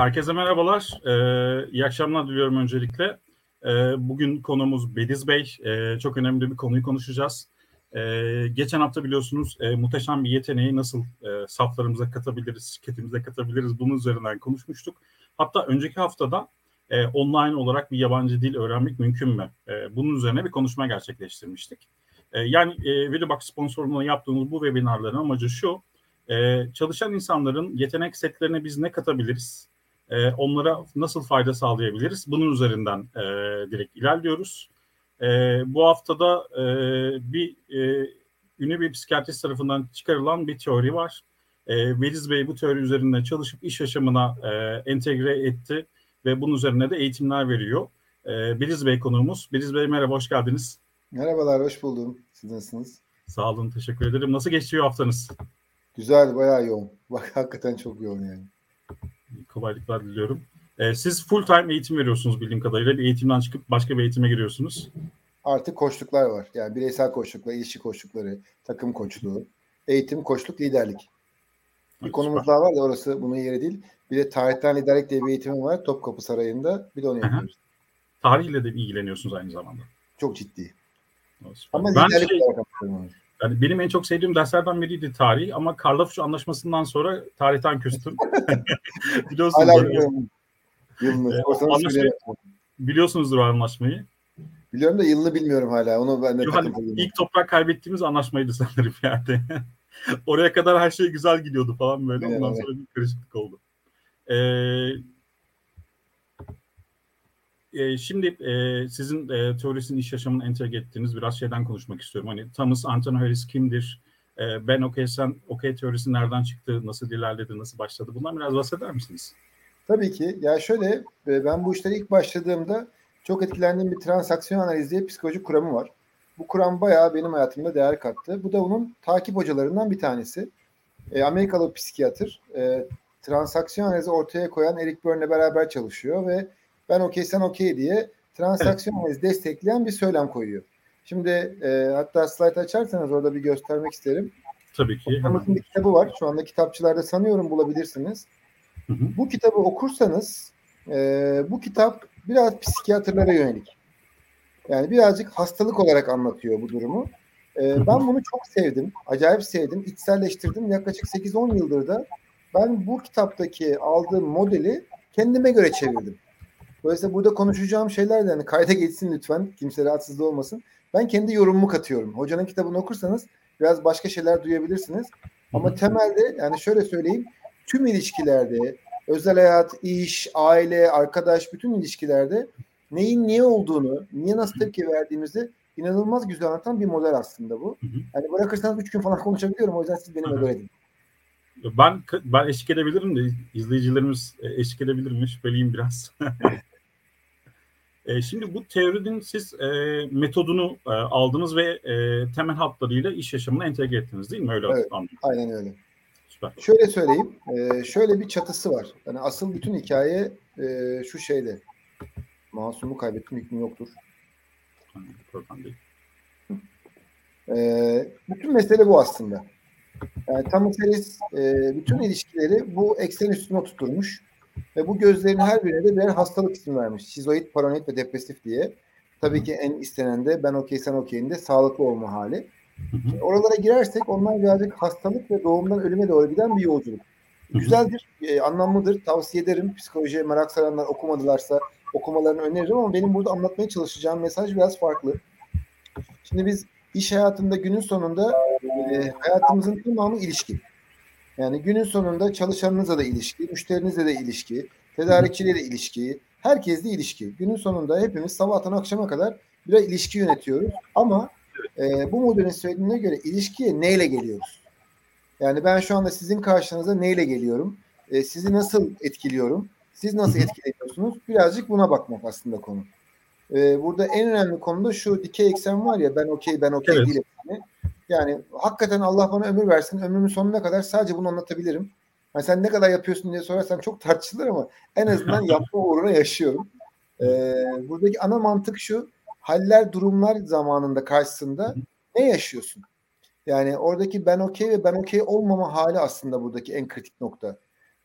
Herkese merhabalar. Ee, iyi akşamlar diliyorum öncelikle. Ee, bugün konumuz Bediz Bey. Ee, çok önemli bir konuyu konuşacağız. Ee, geçen hafta biliyorsunuz e, muhteşem bir yeteneği nasıl e, saflarımıza katabiliriz, şirketimize katabiliriz bunun üzerinden konuşmuştuk. Hatta önceki haftada e, online olarak bir yabancı dil öğrenmek mümkün mü? E, bunun üzerine bir konuşma gerçekleştirmiştik. E, yani e, Videobox sponsorluğunda yaptığımız bu webinarların amacı şu, e, çalışan insanların yetenek setlerine biz ne katabiliriz? E, onlara nasıl fayda sağlayabiliriz? Bunun üzerinden e, direkt ilerliyoruz. E, bu haftada e, bir e, ünlü bir psikiyatrist tarafından çıkarılan bir teori var. E, Veliz Bey bu teori üzerinde çalışıp iş yaşamına e, entegre etti ve bunun üzerine de eğitimler veriyor. E, Beliz Bey konuğumuz. Beliz Bey merhaba, hoş geldiniz. Merhabalar, hoş buldum. Siz nasılsınız? Sağ olun, teşekkür ederim. Nasıl geçiyor haftanız? Güzel, bayağı yoğun. Bak hakikaten çok yoğun yani. Kolaylıklar diliyorum. Ee, siz full time eğitim veriyorsunuz bildiğim kadarıyla. Bir eğitimden çıkıp başka bir eğitime giriyorsunuz. Artık koçluklar var. Yani bireysel koçluklar, ilişki koçlukları, takım koçluğu, eğitim, koçluk, liderlik. Bir evet, konumuz süper. daha var da orası bunun yeri değil. Bir de tarihten liderlik diye bir eğitimim var Topkapı Sarayı'nda. Bir de onu yapıyoruz. Tarihle de ilgileniyorsunuz aynı zamanda. Çok ciddi. Ama ben liderlik şey, olarak yani benim en çok sevdiğim derslerden biriydi tarih ama Karlofça anlaşmasından sonra tarihten küstüm. Biliyorsunuz. Hala biliyorum. Yılını. Anlaşmayı, biliyorsunuzdur o anlaşmayı. Biliyorum da yılını bilmiyorum hala. Onu ben de Yok, hani ilk toprak kaybettiğimiz anlaşmaydı sanırım yani. Oraya kadar her şey güzel gidiyordu falan böyle. Ondan evet. sonra bir karışıklık oldu. Ee, e, şimdi e, sizin e, teorisinin iş yaşamını entegre ettiğiniz biraz şeyden konuşmak istiyorum. Hani Thomas Anton Harris kimdir? E, ben okey sen okey teorisi nereden çıktı? Nasıl ilerledi? Nasıl başladı? Bundan biraz bahseder misiniz? Tabii ki. Ya şöyle e, ben bu işlere ilk başladığımda çok etkilendiğim bir transaksiyon analizi diye psikoloji kuramı var. Bu kuram bayağı benim hayatımda değer kattı. Bu da onun takip hocalarından bir tanesi. E, Amerikalı psikiyatr. E, transaksiyon analizi ortaya koyan Eric Berne'le beraber çalışıyor ve ben okey sen okey diye transaksiyon analizi destekleyen bir söylem koyuyor. Şimdi e, hatta slide açarsanız orada bir göstermek isterim. Tabii ki. Thomas'ın bir kitabı var. Şu anda kitapçılarda sanıyorum bulabilirsiniz. Hı hı. Bu kitabı okursanız e, bu kitap biraz psikiyatrlara yönelik. Yani birazcık hastalık olarak anlatıyor bu durumu. E, ben bunu çok sevdim. Acayip sevdim. İçselleştirdim. Yaklaşık 8-10 yıldır da ben bu kitaptaki aldığım modeli kendime göre çevirdim. Dolayısıyla burada konuşacağım şeyler de hani kayda geçsin lütfen. Kimse rahatsız olmasın. Ben kendi yorumumu katıyorum. Hocanın kitabını okursanız biraz başka şeyler duyabilirsiniz. Ama temelde yani şöyle söyleyeyim. Tüm ilişkilerde, özel hayat, iş, aile, arkadaş bütün ilişkilerde neyin niye olduğunu, niye nasıl tepki verdiğimizi inanılmaz güzel anlatan bir model aslında bu. Yani bırakırsanız üç gün falan konuşabiliyorum. O yüzden siz benimle böyle edin. Ben ben eşlik edebilirim de izleyicilerimiz e, eşlik edebilir mi? Şüpheliyim biraz. E, şimdi bu teorinin siz e, metodunu e, aldınız ve e, temel hatlarıyla iş yaşamına entegre ettiniz değil mi? Öyle evet, anladım. Aynen öyle. Süper. Şöyle söyleyeyim. E, şöyle bir çatısı var. Yani asıl bütün hikaye e, şu şeyde. Masumu kaybettim hükmü yoktur. Problem değil. E, bütün mesele bu aslında. Yani Thomas Harris e, bütün ilişkileri bu eksen üstüne tutturmuş. Ve bu gözlerin her birine de birer hastalık ismi vermiş. Şizoid, paranoid ve depresif diye. Tabii ki en istenen de ben okey sen okeyinde sağlıklı olma hali. Şimdi oralara girersek onlar birazcık hastalık ve doğumdan ölüme doğru giden bir yolculuk. Güzeldir, e, anlamlıdır. Tavsiye ederim. Psikolojiye merak saranlar okumadılarsa okumalarını öneririm ama benim burada anlatmaya çalışacağım mesaj biraz farklı. Şimdi biz iş hayatında günün sonunda e, hayatımızın tamamı ilişki. Yani günün sonunda çalışanınızla da ilişki, müşterinizle de ilişki, tedarikçiyle de ilişki, herkesle ilişki. Günün sonunda hepimiz sabahtan akşama kadar bir ilişki yönetiyoruz. Ama e, bu modelin söylediğine göre ilişkiye neyle geliyoruz? Yani ben şu anda sizin karşınıza neyle geliyorum? E, sizi nasıl etkiliyorum? Siz nasıl etkileniyorsunuz? Birazcık buna bakmak aslında konu. E, burada en önemli konu da şu dikey eksen var ya ben okey ben okey evet. değilim. Yani hakikaten Allah bana ömür versin. Ömrümün sonuna kadar sadece bunu anlatabilirim. Yani sen ne kadar yapıyorsun diye sorarsan çok tartışılır ama en azından yapma uğruna yaşıyorum. Ee, buradaki ana mantık şu. Haller, durumlar zamanında karşısında ne yaşıyorsun? Yani oradaki ben okey ve ben okey olmama hali aslında buradaki en kritik nokta.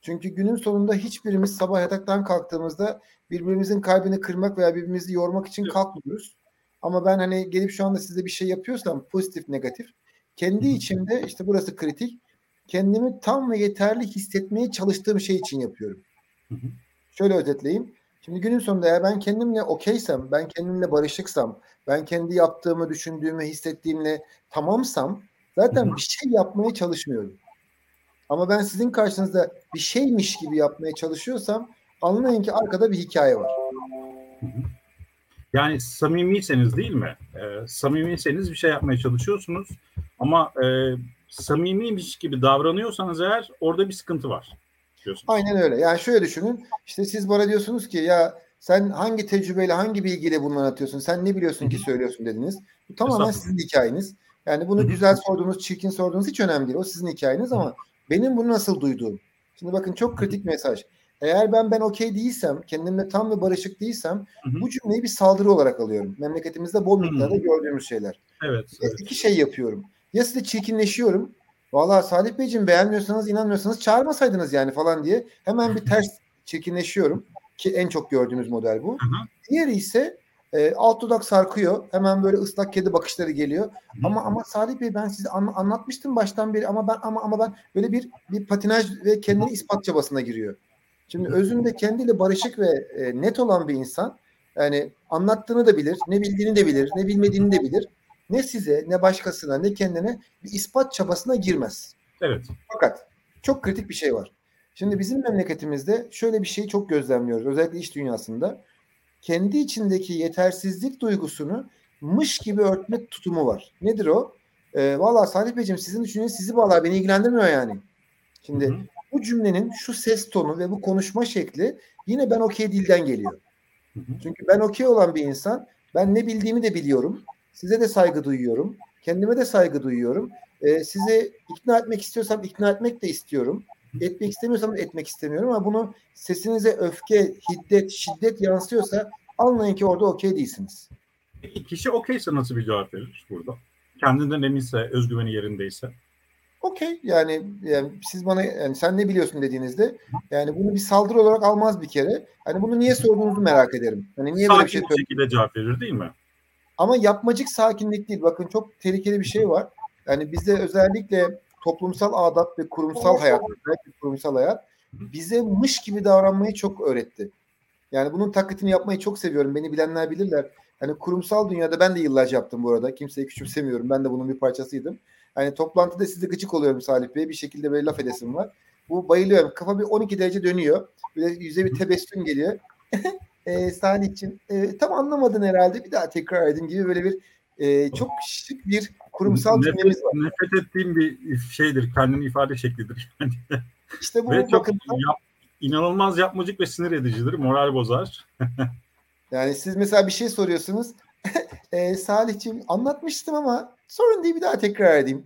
Çünkü günün sonunda hiçbirimiz sabah yataktan kalktığımızda birbirimizin kalbini kırmak veya birbirimizi yormak için kalkmıyoruz. Ama ben hani gelip şu anda size bir şey yapıyorsam pozitif negatif kendi içimde işte burası kritik kendimi tam ve yeterli hissetmeye çalıştığım şey için yapıyorum. Şöyle özetleyeyim. Şimdi günün sonunda eğer ben kendimle okeysem, ben kendimle barışıksam, ben kendi yaptığımı, düşündüğümü, hissettiğimle tamamsam zaten bir şey yapmaya çalışmıyorum. Ama ben sizin karşınızda bir şeymiş gibi yapmaya çalışıyorsam anlayın ki arkada bir hikaye var. Yani samimiyseniz değil mi? Ee, samimiyseniz bir şey yapmaya çalışıyorsunuz ama e, samimiymiş gibi davranıyorsanız eğer orada bir sıkıntı var. Diyorsunuz. Aynen öyle. Yani şöyle düşünün. İşte siz bana diyorsunuz ki ya sen hangi tecrübeyle, hangi bilgiyle bunu anlatıyorsun? Sen ne biliyorsun ki söylüyorsun dediniz. Bu tamamen sizin hikayeniz. Yani bunu güzel sorduğunuz, çirkin sorduğunuz hiç önemli değil. O sizin hikayeniz ama benim bunu nasıl duyduğum. Şimdi bakın çok kritik mesaj. Eğer ben ben okey değilsem, kendimle tam ve barışık değilsem hı hı. bu cümleyi bir saldırı olarak alıyorum. Memleketimizde bol miktarda gördüğümüz şeyler. Evet, evet. İki şey yapıyorum. Ya size çirkinleşiyorum. Valla Salih Beyciğim beğenmiyorsanız, inanmıyorsanız çağırmasaydınız yani falan diye hemen bir ters çirkinleşiyorum. Ki en çok gördüğümüz model bu. Hı hı. Diğeri ise e, alt dudak sarkıyor. Hemen böyle ıslak kedi bakışları geliyor. Hı. Ama ama Salih Bey ben size an, anlatmıştım baştan beri ama ben ama ama ben böyle bir bir patinaj ve kendini ispat çabasına giriyor. Şimdi özünde kendiyle barışık ve e, net olan bir insan yani anlattığını da bilir, ne bildiğini de bilir, ne bilmediğini de bilir. Ne size, ne başkasına, ne kendine bir ispat çabasına girmez. Evet. Fakat çok kritik bir şey var. Şimdi bizim memleketimizde şöyle bir şeyi çok gözlemliyoruz. Özellikle iş dünyasında. Kendi içindeki yetersizlik duygusunu mış gibi örtme tutumu var. Nedir o? Ee, Valla Salih Beyciğim sizin düşünceniz sizi bağlar. Beni ilgilendirmiyor yani. Şimdi Hı-hı. Bu cümlenin şu ses tonu ve bu konuşma şekli yine ben okey dilden geliyor. Çünkü ben okey olan bir insan ben ne bildiğimi de biliyorum. Size de saygı duyuyorum. Kendime de saygı duyuyorum. Ee, sizi ikna etmek istiyorsam ikna etmek de istiyorum. Etmek istemiyorsam etmek istemiyorum ama bunu sesinize öfke, hiddet, şiddet yansıyorsa anlayın ki orada okey değilsiniz. Kişi okeyse nasıl bir cevap verir burada? Kendinden eminse, özgüveni yerindeyse. Okey yani, yani siz bana yani sen ne biliyorsun dediğinizde yani bunu bir saldırı olarak almaz bir kere. Hani bunu niye sorduğunuzu merak ederim. Hani niye Sakin böyle bir şey bir şekilde cevap verir değil mi? Ama yapmacık sakinlik değil. Bakın çok tehlikeli bir şey var. Yani bizde özellikle toplumsal adat ve kurumsal hayat, özellikle kurumsal hayat bize mış gibi davranmayı çok öğretti. Yani bunun taklitini yapmayı çok seviyorum. Beni bilenler bilirler. Hani kurumsal dünyada ben de yıllarca yaptım bu arada. Kimseyi küçümsemiyorum. Ben de bunun bir parçasıydım. Hani toplantıda size gıcık oluyorum Salih Bey. Bir şekilde böyle laf edesim var. Bu bayılıyorum. Kafa bir 12 derece dönüyor. Böyle yüze bir tebessüm geliyor. e, Salih'cim e, tam anlamadın herhalde. Bir daha tekrar edin gibi böyle bir e, çok şık bir kurumsal cümlemiz var. Nefret ettiğim bir şeydir. Kendini ifade şeklidir. Yani. İşte bu ve çok yap, inanılmaz yapmacık ve sinir edicidir. Moral bozar. yani siz mesela bir şey soruyorsunuz. e, Salih'ciğim anlatmıştım ama sorun değil bir daha tekrar edeyim.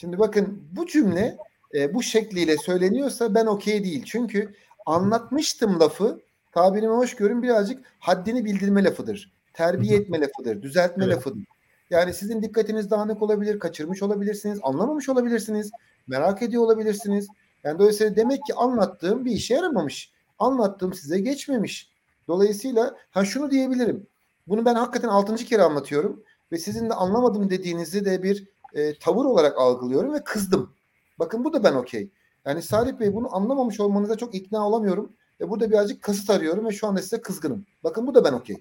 Şimdi bakın bu cümle e, bu şekliyle söyleniyorsa ben okey değil. Çünkü anlatmıştım lafı tabirime hoş görün birazcık haddini bildirme lafıdır. Terbiye etme lafıdır. Düzeltme evet. lafıdır. Yani sizin dikkatiniz dağınık olabilir, kaçırmış olabilirsiniz, anlamamış olabilirsiniz, merak ediyor olabilirsiniz. Yani dolayısıyla demek ki anlattığım bir işe yaramamış. Anlattığım size geçmemiş. Dolayısıyla ha şunu diyebilirim. Bunu ben hakikaten altıncı kere anlatıyorum ve sizin de anlamadım dediğinizi de bir e, tavır olarak algılıyorum ve kızdım. Bakın bu da ben okey. Yani Salih Bey bunu anlamamış olmanıza çok ikna olamıyorum. Ve burada birazcık kasıt arıyorum ve şu anda size kızgınım. Bakın bu da ben okey.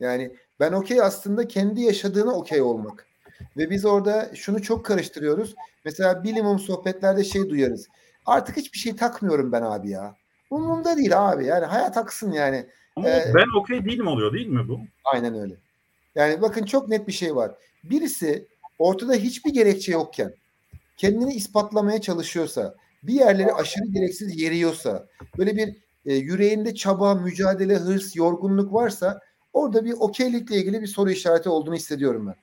Yani ben okey aslında kendi yaşadığına okey olmak. Ve biz orada şunu çok karıştırıyoruz. Mesela bilimum sohbetlerde şey duyarız. Artık hiçbir şey takmıyorum ben abi ya. Umurumda değil abi. Yani hayat aksın yani. Ama ee, ben okey değilim oluyor değil mi bu? Aynen öyle. Yani bakın çok net bir şey var. Birisi ortada hiçbir gerekçe yokken kendini ispatlamaya çalışıyorsa, bir yerleri aşırı gereksiz yeriyorsa, böyle bir e, yüreğinde çaba, mücadele, hırs, yorgunluk varsa orada bir okeylikle ilgili bir soru işareti olduğunu hissediyorum ben.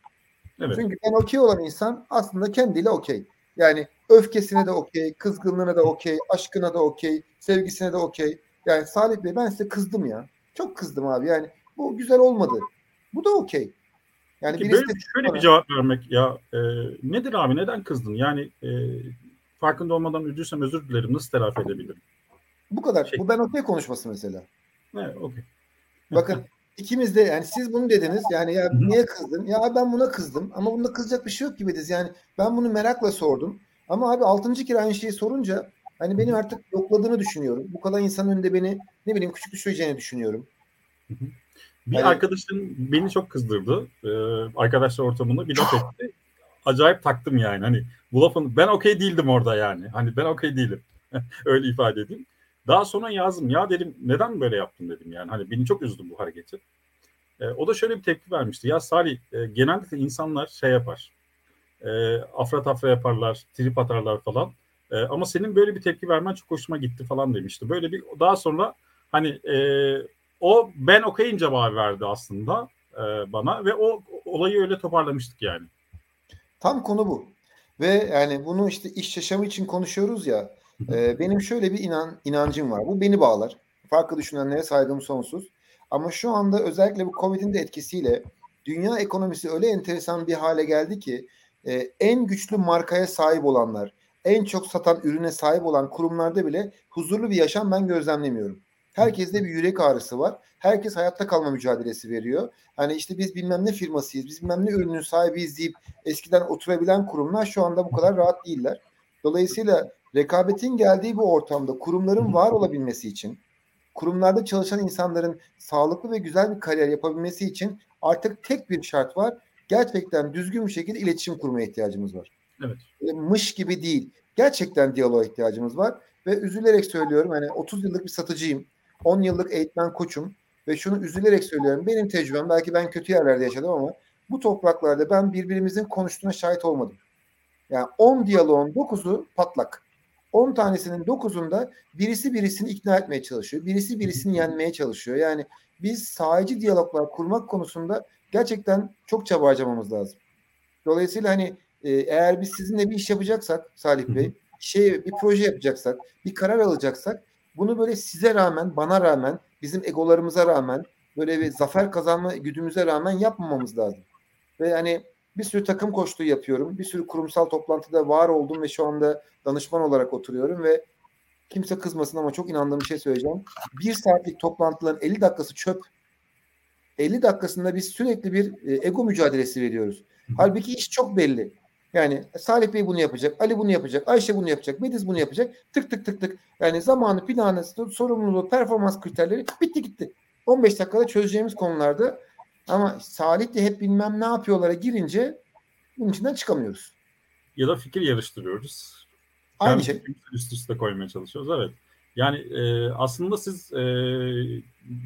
Evet. Çünkü ben okey olan insan aslında kendiyle okey. Yani öfkesine de okey, kızgınlığına da okey, aşkına da okey, sevgisine de okey. Yani Salih Bey ben size kızdım ya. Çok kızdım abi yani. Bu güzel olmadı. Bu da okey. Yani Peki böyle şöyle bir cevap vermek ya e, nedir abi neden kızdın? Yani e, farkında olmadan üzdüysem özür dilerim. Nasıl telafi edebilirim? Bu kadar. Şey- Bu ben okey konuşması mesela. Evet, okey. Bakın ikimiz de yani siz bunu dediniz. Yani ya hı. niye kızdın? Ya ben buna kızdım. Ama bunda kızacak bir şey yok gibi dediniz. Yani ben bunu merakla sordum. Ama abi altıncı kere aynı şeyi sorunca hani beni artık yokladığını düşünüyorum. Bu kadar insanın önünde beni ne bileyim küçük düşüreceğini düşünüyorum. Bir Hani- arkadaşım beni çok kızdırdı. Ee, arkadaşlar ortamında bir laf etti. Acayip taktım yani. Hani bu lafın ben okey değildim orada yani. Hani ben okey değilim. Öyle ifade edeyim. Daha sonra yazdım. Ya dedim neden böyle yaptın dedim yani. Hani beni çok üzdü bu hareketi. Ee, o da şöyle bir tepki vermişti. Ya Salih e, genellikle insanlar şey yapar. E, afra tafra yaparlar, trip atarlar falan. E, ama senin böyle bir tepki vermen çok hoşuma gitti falan demişti. Böyle bir daha sonra hani e, o ben okey'in cevabı verdi aslında e, bana ve o olayı öyle toparlamıştık yani. Tam konu bu. Ve yani bunu işte iş yaşamı için konuşuyoruz ya. e, benim şöyle bir inan inancım var. Bu beni bağlar. Farklı düşünenlere saygım sonsuz. Ama şu anda özellikle bu Covid'in de etkisiyle dünya ekonomisi öyle enteresan bir hale geldi ki e, en güçlü markaya sahip olanlar, en çok satan ürüne sahip olan kurumlarda bile huzurlu bir yaşam ben gözlemlemiyorum. Herkeste bir yürek ağrısı var. Herkes hayatta kalma mücadelesi veriyor. Hani işte biz bilmem ne firmasıyız, biz bilmem ne ürünün sahibiyiz deyip eskiden oturabilen kurumlar şu anda bu kadar rahat değiller. Dolayısıyla rekabetin geldiği bu ortamda kurumların var olabilmesi için, kurumlarda çalışan insanların sağlıklı ve güzel bir kariyer yapabilmesi için artık tek bir şart var. Gerçekten düzgün bir şekilde iletişim kurmaya ihtiyacımız var. Evet. E, mış gibi değil. Gerçekten diyaloğa ihtiyacımız var. Ve üzülerek söylüyorum hani 30 yıllık bir satıcıyım. 10 yıllık eğitmen koçum. Ve şunu üzülerek söylüyorum. Benim tecrübem belki ben kötü yerlerde yaşadım ama bu topraklarda ben birbirimizin konuştuğuna şahit olmadım. Yani 10 diyaloğun 9'u patlak. 10 tanesinin 9'unda birisi birisini ikna etmeye çalışıyor. Birisi birisini yenmeye çalışıyor. Yani biz sahici diyaloglar kurmak konusunda gerçekten çok çaba harcamamız lazım. Dolayısıyla hani e, eğer biz sizinle bir iş yapacaksak Salih Bey, şey bir proje yapacaksak, bir karar alacaksak bunu böyle size rağmen, bana rağmen, bizim egolarımıza rağmen, böyle bir zafer kazanma güdümüze rağmen yapmamamız lazım. Ve hani bir sürü takım koçluğu yapıyorum. Bir sürü kurumsal toplantıda var oldum ve şu anda danışman olarak oturuyorum ve kimse kızmasın ama çok inandığım bir şey söyleyeceğim. Bir saatlik toplantıların 50 dakikası çöp. 50 dakikasında biz sürekli bir e, ego mücadelesi veriyoruz. Halbuki iş çok belli. Yani Salih Bey bunu yapacak, Ali bunu yapacak, Ayşe bunu yapacak, Mediz bunu yapacak. Tık tık tık tık. Yani zamanı, planı, sorumluluğu, performans kriterleri bitti gitti. 15 dakikada çözeceğimiz konularda ama Salih de hep bilmem ne yapıyorlara girince bunun içinden çıkamıyoruz. Ya da fikir yarıştırıyoruz. Aynı Kendi şey. üst üste koymaya çalışıyoruz. Evet. Yani e, aslında siz e,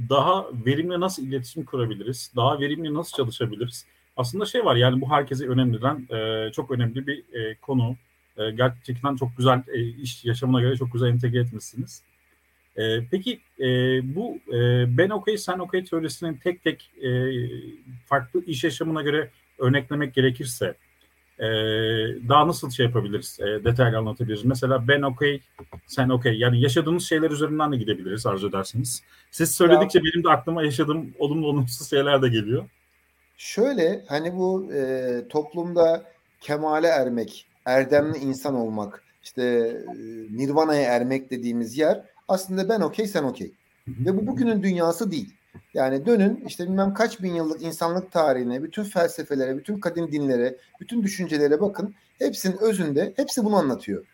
daha verimli nasıl iletişim kurabiliriz? Daha verimli nasıl çalışabiliriz? Aslında şey var yani bu herkese önemliden e, çok önemli bir e, konu. E, gerçekten çok güzel e, iş yaşamına göre çok güzel entegre etmişsiniz. E, peki e, bu e, ben okey sen okey teorisinin tek tek e, farklı iş yaşamına göre örneklemek gerekirse e, daha nasıl şey yapabiliriz, e, detaylı anlatabiliriz. Mesela ben okey, sen okey. Yani yaşadığımız şeyler üzerinden de gidebiliriz arzu ederseniz. Siz söyledikçe ya, benim de aklıma yaşadığım olumlu olumsuz şeyler de geliyor. Şöyle hani bu e, toplumda kemale ermek, erdemli insan olmak, işte e, nirvana'ya ermek dediğimiz yer aslında ben okey sen okey. Ve bu bugünün dünyası değil. Yani dönün işte bilmem kaç bin yıllık insanlık tarihine, bütün felsefelere, bütün kadim dinlere, bütün düşüncelere bakın. Hepsinin özünde, hepsi bunu anlatıyor.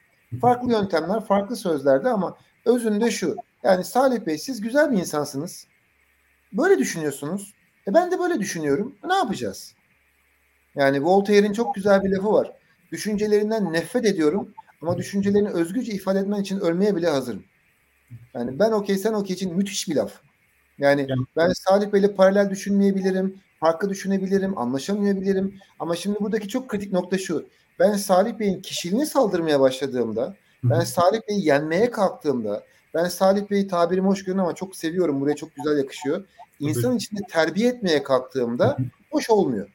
Farklı yöntemler, farklı sözlerde ama özünde şu. Yani Salih Bey siz güzel bir insansınız. Böyle düşünüyorsunuz. E ben de böyle düşünüyorum. Ne yapacağız? Yani Voltaire'in çok güzel bir lafı var. Düşüncelerinden nefret ediyorum ama düşüncelerini özgürce ifade etmen için ölmeye bile hazırım. Yani ben okey sen okey için müthiş bir laf. Yani, ben Salih Bey'le paralel düşünmeyebilirim, farklı düşünebilirim, anlaşamayabilirim. Ama şimdi buradaki çok kritik nokta şu. Ben Salih Bey'in kişiliğine saldırmaya başladığımda, ben Salih Bey'i yenmeye kalktığımda, ben Salih Bey'i tabirim hoş görüyorum ama çok seviyorum, buraya çok güzel yakışıyor. İnsan içinde terbiye etmeye kalktığımda hoş olmuyor.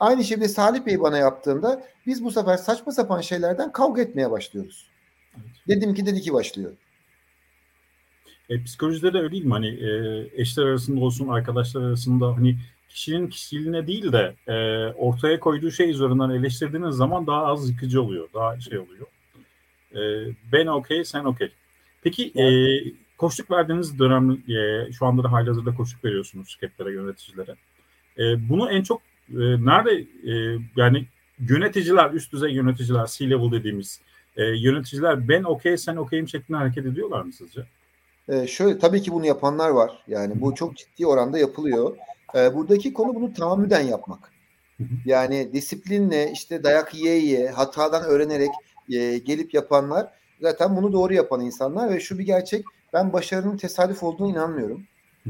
Aynı şeyi Salih Bey bana yaptığında biz bu sefer saçma sapan şeylerden kavga etmeye başlıyoruz. Dedim ki dedi ki başlıyor. E, psikolojide de öyle değil mi? Hani e, eşler arasında olsun, arkadaşlar arasında hani kişinin kişiliğine değil de e, ortaya koyduğu şey üzerinden eleştirdiğiniz zaman daha az yıkıcı oluyor. Daha şey oluyor. E, ben okey, sen okey. Peki e, koştuk verdiğiniz dönem, e, şu anda da halihazırda koştuk veriyorsunuz şirketlere, yöneticilere. E, bunu en çok e, nerede e, yani yöneticiler, üst düzey yöneticiler, C-level dediğimiz e, yöneticiler ben okey, sen okeyim şeklinde hareket ediyorlar mı sizce? Ee, şöyle tabii ki bunu yapanlar var. Yani bu çok ciddi oranda yapılıyor. Ee, buradaki konu bunu tahammüden yapmak. Yani disiplinle işte dayak yiye yiye hatadan öğrenerek e, gelip yapanlar zaten bunu doğru yapan insanlar ve şu bir gerçek ben başarının tesadüf olduğunu inanmıyorum.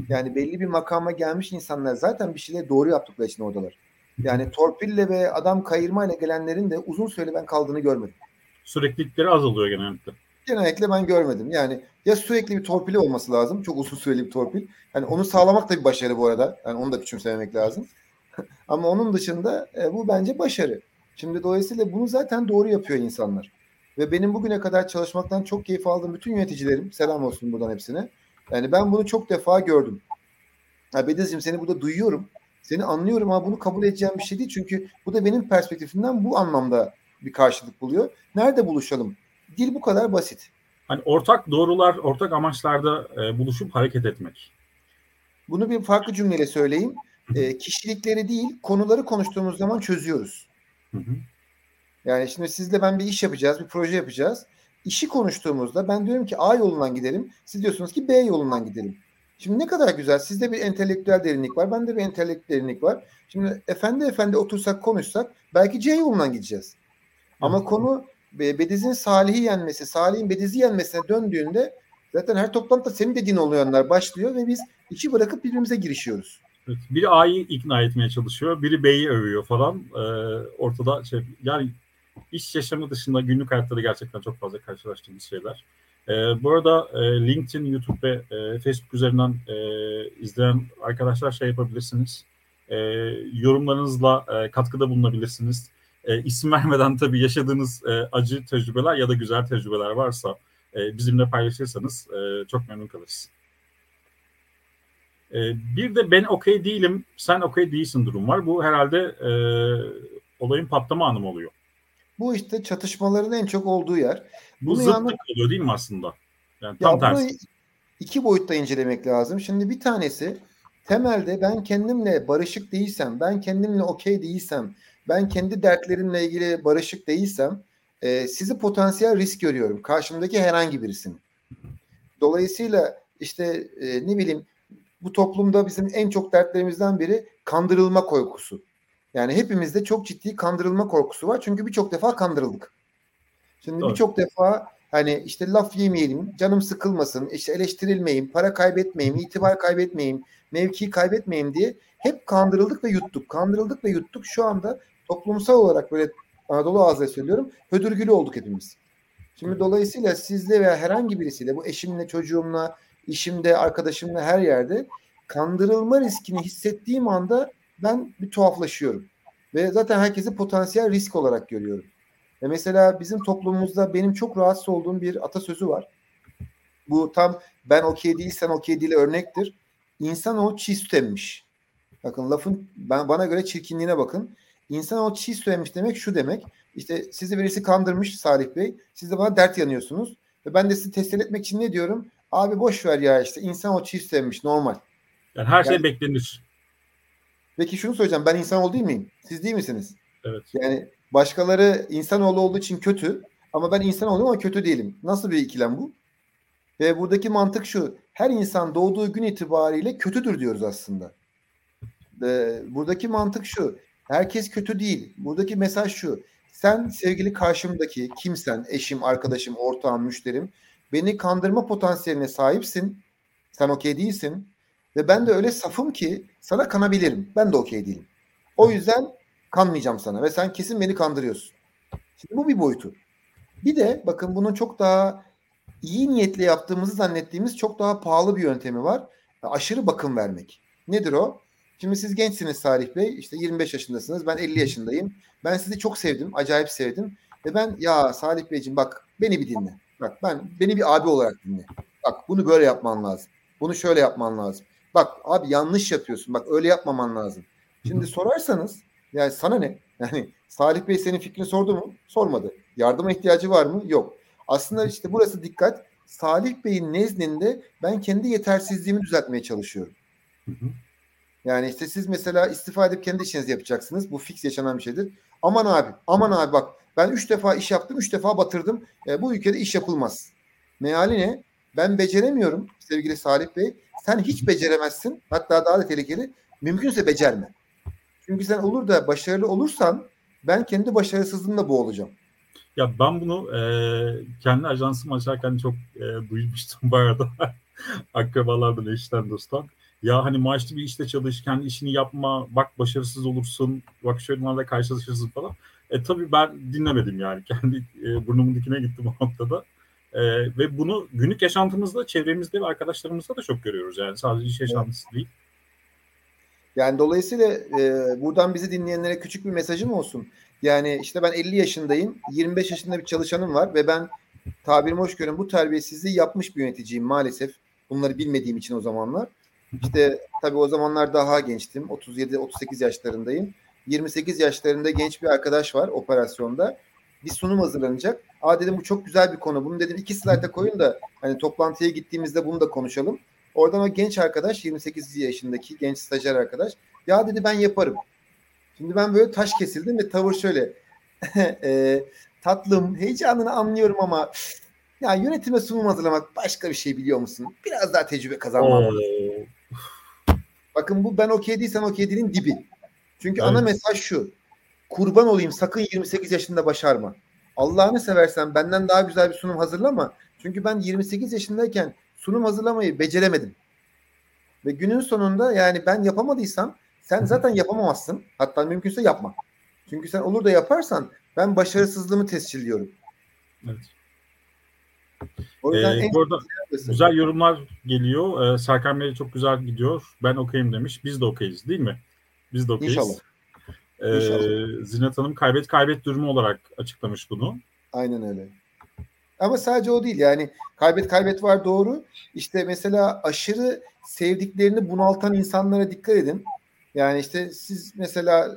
Yani belli bir makama gelmiş insanlar zaten bir şeyleri doğru yaptıkları için oradalar. Yani torpille ve adam kayırmayla gelenlerin de uzun süre ben kaldığını görmedim. Süreklilikleri azalıyor genellikle. Genellikle ben görmedim. Yani ya sürekli bir torpili olması lazım. Çok uzun süreli bir torpil. Hani onu sağlamak da bir başarı bu arada. Yani onu da küçümsememek lazım. Ama onun dışında e, bu bence başarı. Şimdi dolayısıyla bunu zaten doğru yapıyor insanlar. Ve benim bugüne kadar çalışmaktan çok keyif aldığım bütün yöneticilerim, selam olsun buradan hepsine. Yani ben bunu çok defa gördüm. Ha Bedizciğim seni burada duyuyorum. Seni anlıyorum ama bunu kabul edeceğim bir şey değil. Çünkü bu da benim perspektifimden bu anlamda bir karşılık buluyor. Nerede buluşalım? Dil bu kadar basit. Hani ortak doğrular, ortak amaçlarda e, buluşup hareket etmek. Bunu bir farklı cümleyle söyleyeyim. E, kişilikleri değil, konuları konuştuğumuz zaman çözüyoruz. Hı hı. Yani şimdi sizle ben bir iş yapacağız, bir proje yapacağız. İşi konuştuğumuzda ben diyorum ki A yolundan gidelim. Siz diyorsunuz ki B yolundan gidelim. Şimdi ne kadar güzel. Sizde bir entelektüel derinlik var. Bende bir entelektüel derinlik var. Şimdi efendi efendi otursak konuşsak belki C yolundan gideceğiz. Ama konu Bediz'in Salih'i yenmesi, Salih'in Bediz'i yenmesine döndüğünde zaten her toplantıda senin dediğin oluyanlar başlıyor ve biz işi bırakıp birbirimize girişiyoruz. Evet, biri A'yı ikna etmeye çalışıyor, biri B'yi övüyor falan. Ee, ortada şey yani iş yaşamı dışında günlük hayatta da gerçekten çok fazla karşılaştığımız şeyler. Ee, bu arada e, LinkedIn, YouTube ve e, Facebook üzerinden e, izleyen arkadaşlar şey yapabilirsiniz. E, yorumlarınızla e, katkıda bulunabilirsiniz. E, isim vermeden tabii yaşadığınız e, acı tecrübeler ya da güzel tecrübeler varsa e, bizimle paylaşırsanız e, çok memnun kalırız. E, bir de ben okey değilim, sen okey değilsin durum var. Bu herhalde e, olayın patlama anı oluyor. Bu işte çatışmaların en çok olduğu yer. Bu Bunu zıtlık yalnız... oluyor değil mi aslında? Yani tam ya tersi. iki boyutta incelemek lazım. Şimdi bir tanesi temelde ben kendimle barışık değilsem, ben kendimle okey değilsem, ben kendi dertlerimle ilgili barışık değilsem e, sizi potansiyel risk görüyorum. Karşımdaki herhangi birisinin. Dolayısıyla işte e, ne bileyim bu toplumda bizim en çok dertlerimizden biri kandırılma korkusu. Yani hepimizde çok ciddi kandırılma korkusu var. Çünkü birçok defa kandırıldık. Şimdi birçok defa hani işte laf yemeyelim, canım sıkılmasın, işte eleştirilmeyeyim, para kaybetmeyeyim, itibar kaybetmeyeyim, mevki kaybetmeyeyim diye hep kandırıldık ve yuttuk. Kandırıldık ve yuttuk. Şu anda toplumsal olarak böyle Anadolu ağzıyla söylüyorum hödürgülü olduk hepimiz. Şimdi dolayısıyla sizle veya herhangi birisiyle bu eşimle, çocuğumla, işimde, arkadaşımla her yerde kandırılma riskini hissettiğim anda ben bir tuhaflaşıyorum. Ve zaten herkesi potansiyel risk olarak görüyorum. Ve mesela bizim toplumumuzda benim çok rahatsız olduğum bir atasözü var. Bu tam ben okey değil sen okey değil örnektir. İnsan o çiğ süt emmiş. Bakın lafın ben, bana göre çirkinliğine bakın. İnsan o çiğ süt emmiş demek şu demek. İşte sizi birisi kandırmış Salih Bey. Siz de bana dert yanıyorsunuz. Ve ben de sizi teslim etmek için ne diyorum? Abi boş ver ya işte insan o çiğ süt emmiş normal. Yani her şey yani, beklenir. Peki şunu söyleyeceğim. Ben insanoğlu değil miyim? Siz değil misiniz? Evet. Yani başkaları insanoğlu olduğu için kötü ama ben insanoğlu ama kötü değilim. Nasıl bir ikilem bu? Ve buradaki mantık şu. Her insan doğduğu gün itibariyle kötüdür diyoruz aslında. Ee, buradaki mantık şu. Herkes kötü değil. Buradaki mesaj şu. Sen sevgili karşımdaki kimsen, eşim, arkadaşım, ortağım, müşterim beni kandırma potansiyeline sahipsin. Sen okey değilsin. Ve ben de öyle safım ki sana kanabilirim. Ben de okey değilim. O yüzden kanmayacağım sana ve sen kesin beni kandırıyorsun. Şimdi bu bir boyutu. Bir de bakın bunun çok daha iyi niyetle yaptığımızı zannettiğimiz çok daha pahalı bir yöntemi var. Aşırı bakım vermek. Nedir o? Şimdi siz gençsiniz Salih Bey. İşte 25 yaşındasınız. Ben 50 yaşındayım. Ben sizi çok sevdim. Acayip sevdim. Ve ben ya Salih Beyciğim bak beni bir dinle. Bak ben beni bir abi olarak dinle. Bak bunu böyle yapman lazım. Bunu şöyle yapman lazım. Bak abi yanlış yapıyorsun. Bak öyle yapmaman lazım. Şimdi sorarsanız yani sana ne? Yani Salih Bey senin fikrini sordu mu? Sormadı. Yardıma ihtiyacı var mı? Yok. Aslında işte burası dikkat. Salih Bey'in nezdinde ben kendi yetersizliğimi düzeltmeye çalışıyorum. Hı hı. Yani işte siz mesela istifa edip kendi işinizi yapacaksınız. Bu fix yaşanan bir şeydir. Aman abi, aman abi bak ben üç defa iş yaptım, üç defa batırdım. E, bu ülkede iş yapılmaz. Meali ne? Ben beceremiyorum sevgili Salih Bey. Sen hiç beceremezsin. Hatta daha da tehlikeli. Mümkünse becerme. Çünkü sen olur da başarılı olursan ben kendi başarısızlığımla boğulacağım. Ya ben bunu e, kendi ajansımı açarken çok e, duymuştum bu arada. Akrabalardan, eşten, dosttan. Ya hani maaşlı bir işte çalış, kendi işini yapma, bak başarısız olursun, bak şöyle karşılaşırsın falan. E tabii ben dinlemedim yani. Kendi e, burnumun dikine gittim o noktada. E, ve bunu günlük yaşantımızda, çevremizde ve arkadaşlarımızda da çok görüyoruz. Yani sadece iş yaşantısı evet. değil. Yani dolayısıyla e, buradan bizi dinleyenlere küçük bir mesajım olsun. Yani işte ben 50 yaşındayım, 25 yaşında bir çalışanım var ve ben tabirimi hoş görün bu terbiyesizliği yapmış bir yöneticiyim maalesef. Bunları bilmediğim için o zamanlar. İşte tabii o zamanlar daha gençtim. 37-38 yaşlarındayım. 28 yaşlarında genç bir arkadaş var operasyonda. Bir sunum hazırlanacak. Aa dedim bu çok güzel bir konu. Bunu dedim iki slayta koyun da hani toplantıya gittiğimizde bunu da konuşalım. Oradan o genç arkadaş 28 yaşındaki genç stajyer arkadaş ya dedi ben yaparım. Şimdi ben böyle taş kesildim ve tavır şöyle e, tatlım heyecanını anlıyorum ama ya yönetime sunum hazırlamak başka bir şey biliyor musun? Biraz daha tecrübe kazanmam. Bakın bu ben okey değilsen okey değilin dibi. Çünkü evet. ana mesaj şu. Kurban olayım sakın 28 yaşında başarma. Allah'ını seversen benden daha güzel bir sunum hazırlama. Çünkü ben 28 yaşındayken sunum hazırlamayı beceremedim. Ve günün sonunda yani ben yapamadıysam sen zaten yapamamazsın. Hatta mümkünse yapma. Çünkü sen olur da yaparsan ben başarısızlığımı tescilliyorum. Evet. O yüzden ee, bu arada güzel yorumlar geliyor. Ee, Serkan Bey çok güzel gidiyor. Ben okeyim demiş. Biz de okeyiz değil mi? Biz de okeyiz. İnşallah. İnşallah. Zinet Hanım kaybet kaybet durumu olarak açıklamış bunu. Aynen öyle. Ama sadece o değil yani kaybet kaybet var doğru. İşte mesela aşırı sevdiklerini bunaltan insanlara dikkat edin. Yani işte siz mesela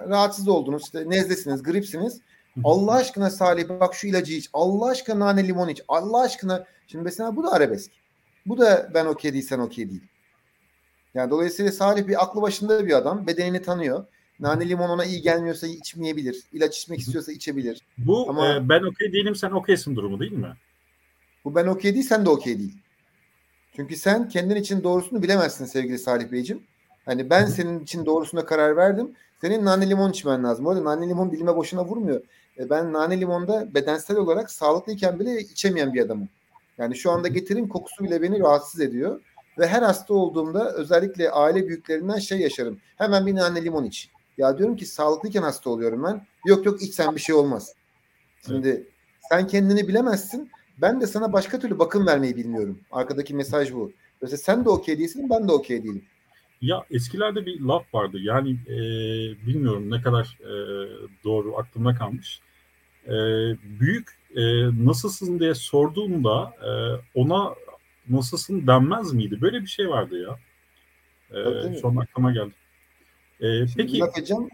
rahatsız oldunuz işte nezlesiniz, gripsiniz. Allah aşkına Salih bak şu ilacı iç. Allah aşkına nane limon iç. Allah aşkına şimdi mesela bu da arabesk. Bu da ben okey değilsen okey değil. Yani dolayısıyla Salih bir aklı başında bir adam. Bedenini tanıyor. Nane limon ona iyi gelmiyorsa içmeyebilir. İlaç içmek istiyorsa içebilir. Bu Ama, e, ben okey değilim sen okeysin durumu değil mi? Bu ben okey değil sen de okey değil. Çünkü sen kendin için doğrusunu bilemezsin sevgili Salih Beyciğim. Hani ben senin için doğrusuna karar verdim. Senin nane limon içmen lazım. Bu arada nane limon dilime boşuna vurmuyor. E, ben nane limonda bedensel olarak sağlıklıyken bile içemeyen bir adamım. Yani şu anda getirin kokusu bile beni rahatsız ediyor. Ve her hasta olduğumda özellikle aile büyüklerinden şey yaşarım. Hemen bir nane limon iç. Ya diyorum ki sağlıklıyken hasta oluyorum ben. Yok yok içsen bir şey olmaz. Şimdi evet. sen kendini bilemezsin. Ben de sana başka türlü bakım vermeyi bilmiyorum. Arkadaki mesaj bu. Mesela sen de okey değilsin, ben de okey değilim. Ya eskilerde bir laf vardı. Yani e, bilmiyorum ne kadar e, doğru aklımda kalmış. E, büyük e, nasılsın diye sorduğumda e, ona nasılsın denmez miydi? Böyle bir şey vardı ya. E, şu an aklıma geldi. E, peki. Edeceğim.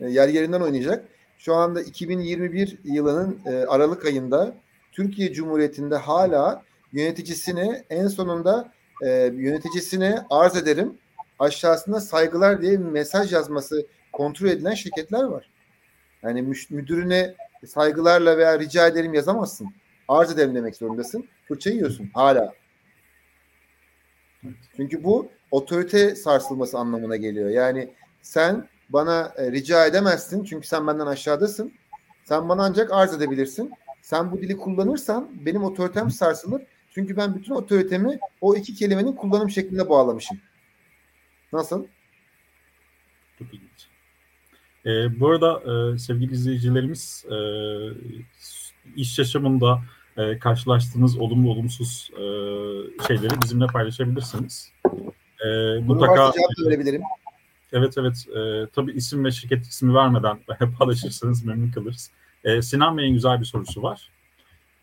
E, yer yerinden oynayacak. Şu anda 2021 yılının e, Aralık ayında Türkiye Cumhuriyeti'nde hala yöneticisine en sonunda e, yöneticisine arz ederim aşağısında saygılar diye bir mesaj yazması kontrol edilen şirketler var. Yani müdürüne saygılarla veya rica ederim yazamazsın. Arz ederim demek zorundasın. Fırça yiyorsun hala. Çünkü bu otorite sarsılması anlamına geliyor. Yani sen bana e, rica edemezsin çünkü sen benden aşağıdasın. Sen bana ancak arz edebilirsin. Sen bu dili kullanırsan benim otoritem sarsılır. Çünkü ben bütün otoritemi o iki kelimenin kullanım şeklinde bağlamışım. Nasıl? Çok ilginç. Ee, bu arada e, sevgili izleyicilerimiz e, iş yaşamında e, karşılaştığınız olumlu olumsuz e, şeyleri bizimle paylaşabilirsiniz. E, mutlaka verebilirim. Evet evet. E, tabii isim ve şirket ismi vermeden paylaşırsanız memnun kalırız. E, Sinan Bey'in güzel bir sorusu var.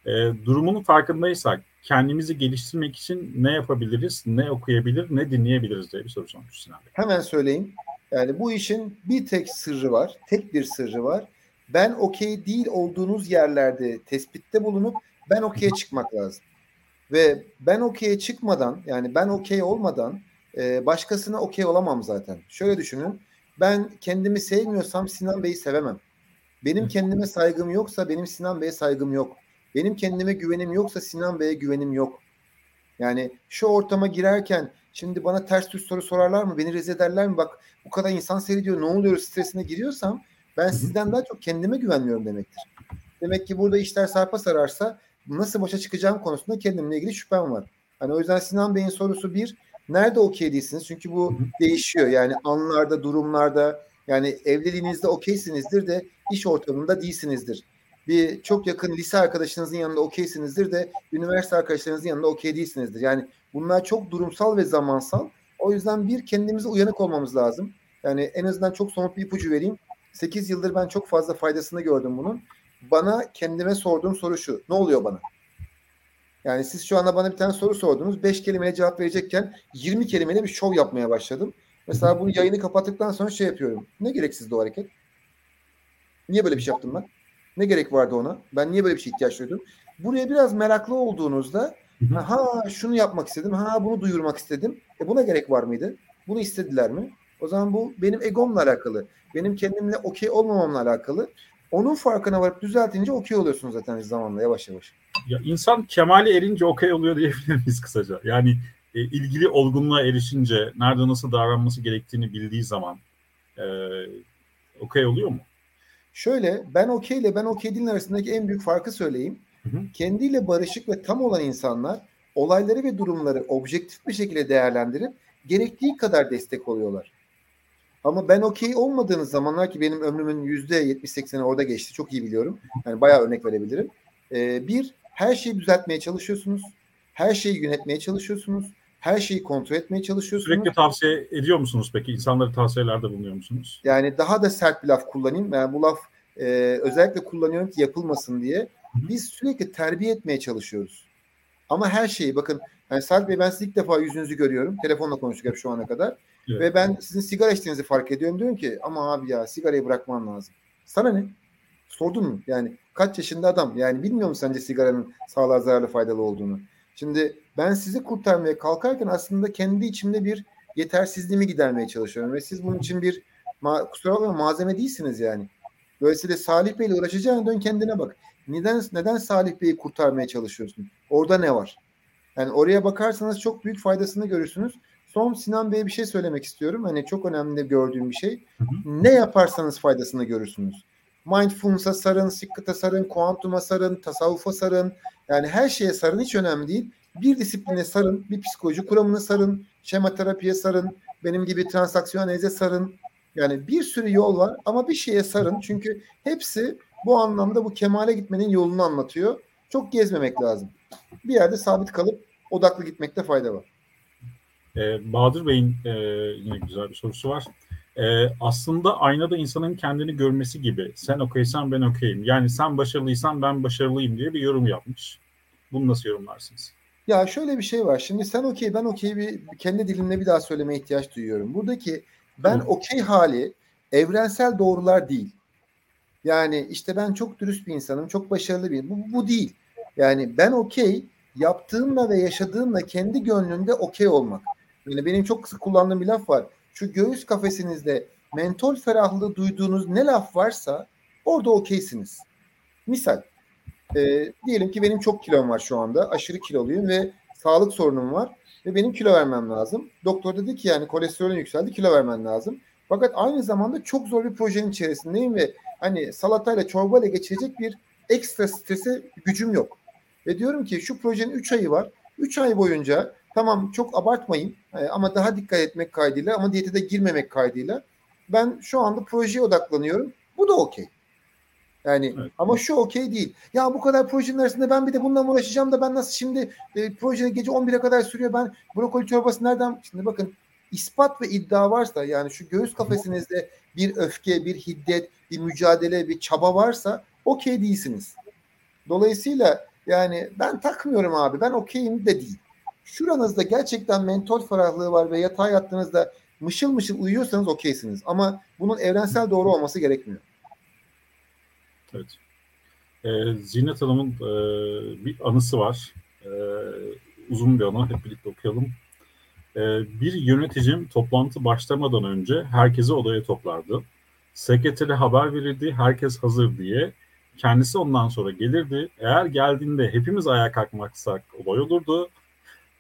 E, durumunun farkındaysak kendimizi geliştirmek için ne yapabiliriz, ne okuyabilir, ne dinleyebiliriz diye bir soru sormuş Sinan Bey. Hemen söyleyeyim. Yani bu işin bir tek sırrı var, tek bir sırrı var. ben okey değil olduğunuz yerlerde tespitte bulunup ben okey'e çıkmak lazım. Ve ben okey'e çıkmadan yani ben okey olmadan e, başkasına okey olamam zaten. Şöyle düşünün. Ben kendimi sevmiyorsam Sinan Bey'i sevemem. Benim kendime saygım yoksa benim Sinan Bey'e saygım yok. Benim kendime güvenim yoksa Sinan Bey'e güvenim yok. Yani şu ortama girerken şimdi bana ters düz soru sorarlar mı? Beni rezil ederler mi? Bak bu kadar insan seyrediyor ne oluyor stresine giriyorsam ben sizden daha çok kendime güvenmiyorum demektir. Demek ki burada işler sarpa sararsa nasıl başa çıkacağım konusunda kendimle ilgili şüphem var. Hani o yüzden Sinan Bey'in sorusu bir, nerede okey değilsiniz? Çünkü bu değişiyor. Yani anlarda, durumlarda yani evliliğinizde okeysinizdir de iş ortamında değilsinizdir. Bir çok yakın lise arkadaşınızın yanında okeysinizdir de üniversite arkadaşlarınızın yanında okey değilsinizdir. Yani bunlar çok durumsal ve zamansal. O yüzden bir kendimize uyanık olmamız lazım. Yani en azından çok somut bir ipucu vereyim. 8 yıldır ben çok fazla faydasını gördüm bunun. Bana kendime sorduğum soru şu. Ne oluyor bana? Yani siz şu anda bana bir tane soru sordunuz. 5 kelimeyle cevap verecekken 20 kelimeyle bir şov yapmaya başladım. Mesela bunu yayını kapattıktan sonra şey yapıyorum. Ne gereksizdi o hareket? Niye böyle bir şey yaptım ben? Ne gerek vardı ona? Ben niye böyle bir şey ihtiyaç duydum? Buraya biraz meraklı olduğunuzda ha şunu yapmak istedim, ha bunu duyurmak istedim. E buna gerek var mıydı? Bunu istediler mi? O zaman bu benim egomla alakalı. Benim kendimle okey olmamamla alakalı. Onun farkına varıp düzeltince okey oluyorsunuz zaten zamanla yavaş yavaş. Ya insan kemale erince okey oluyor diyebilir miyiz kısaca? Yani e, ilgili olgunluğa erişince nerede nasıl davranması gerektiğini bildiği zaman e, okey oluyor mu? Şöyle ben okey ile ben okey değilin arasındaki en büyük farkı söyleyeyim. Hı hı. Kendiyle barışık ve tam olan insanlar olayları ve durumları objektif bir şekilde değerlendirip gerektiği kadar destek oluyorlar. Ama ben okey olmadığınız zamanlar ki benim ömrümün yüzde 70-80'i orada geçti. Çok iyi biliyorum. Yani bayağı örnek verebilirim. Ee, bir, her şeyi düzeltmeye çalışıyorsunuz. Her şeyi yönetmeye çalışıyorsunuz. Her şeyi kontrol etmeye çalışıyorsunuz. Sürekli tavsiye ediyor musunuz peki? İnsanlara tavsiyelerde bulunuyor musunuz? Yani daha da sert bir laf kullanayım. Yani bu laf e, özellikle kullanıyorum ki yapılmasın diye. Biz sürekli terbiye etmeye çalışıyoruz. Ama her şeyi bakın yani Salih Bey ben sizi ilk defa yüzünüzü görüyorum. Telefonla konuştuk hep şu ana kadar. Evet. Ve ben sizin sigara içtiğinizi fark ediyorum. Diyorum ki ama abi ya sigarayı bırakman lazım. Sana ne? Sordun mu? Yani kaç yaşında adam? Yani bilmiyor musun sence sigaranın sağlığa zararlı faydalı olduğunu? Şimdi ben sizi kurtarmaya kalkarken aslında kendi içimde bir yetersizliğimi gidermeye çalışıyorum. Ve siz bunun için bir ma- kusura bakma malzeme değilsiniz yani. Dolayısıyla Salih Bey'le uğraşacağına dön kendine bak. Neden neden Salih Bey'i kurtarmaya çalışıyorsun? Orada ne var? Yani oraya bakarsanız çok büyük faydasını görürsünüz. Son Sinan Bey'e bir şey söylemek istiyorum. Hani çok önemli gördüğüm bir şey. Hı hı. Ne yaparsanız faydasını görürsünüz. Mindfulness'a sarın, Sikkat'a sarın, kuantuma sarın, tasavvufa sarın. Yani her şeye sarın hiç önemli değil. Bir disipline sarın, bir psikoloji kuramını sarın, şema terapiye sarın, benim gibi transaksiyon analize sarın. Yani bir sürü yol var ama bir şeye sarın. Çünkü hepsi bu anlamda bu kemale gitmenin yolunu anlatıyor. Çok gezmemek lazım. Bir yerde sabit kalıp odaklı gitmekte fayda var. Ee, Bahadır Bey'in e, yine güzel bir sorusu var. Ee, aslında aynada insanın kendini görmesi gibi. Sen okeysen ben okeyim. Yani sen başarılıysan ben başarılıyım diye bir yorum yapmış. Bunu nasıl yorumlarsınız? Ya şöyle bir şey var. Şimdi sen okey ben okey bir kendi dilimle bir daha söylemeye ihtiyaç duyuyorum. Buradaki ben okey hali evrensel doğrular değil. Yani işte ben çok dürüst bir insanım, çok başarılı bir. Bu, bu değil. Yani ben okey yaptığımla ve yaşadığımla kendi gönlünde okey olmak. Yani benim çok sık kullandığım bir laf var. Şu göğüs kafesinizde mentol ferahlığı duyduğunuz ne laf varsa orada okeysiniz. Misal e, diyelim ki benim çok kilom var şu anda. Aşırı kiloluyum ve sağlık sorunum var. Ve benim kilo vermem lazım. Doktor dedi ki yani kolesterolün yükseldi kilo vermen lazım. Fakat aynı zamanda çok zor bir projenin içerisindeyim ve hani salatayla çorbayla geçirecek bir ekstra strese gücüm yok. Ve diyorum ki şu projenin 3 ayı var. 3 ay boyunca tamam çok abartmayın e, ama daha dikkat etmek kaydıyla ama diyete de girmemek kaydıyla ben şu anda projeye odaklanıyorum. Bu da okey. Yani evet. ama şu okey değil. Ya bu kadar projenin arasında ben bir de bununla uğraşacağım da ben nasıl şimdi e, proje gece 11'e kadar sürüyor ben brokoli çorbası nereden? Şimdi bakın ispat ve iddia varsa yani şu göğüs kafesinizde bir öfke, bir hiddet, bir mücadele, bir çaba varsa okey değilsiniz. Dolayısıyla yani ben takmıyorum abi ben okeyim de değil. Şuranızda gerçekten mentol ferahlığı var ve yatağa yattığınızda mışıl mışıl uyuyorsanız okeysiniz. Ama bunun evrensel doğru olması gerekmiyor. Evet. Ee, Zinet Hanım'ın e, bir anısı var. Ee, uzun bir anı. Hep birlikte okuyalım. Ee, bir yöneticim toplantı başlamadan önce herkesi odaya toplardı. Sekretere haber verirdi, herkes hazır diye. Kendisi ondan sonra gelirdi. Eğer geldiğinde hepimiz ayağa kalkmaksak olay olurdu.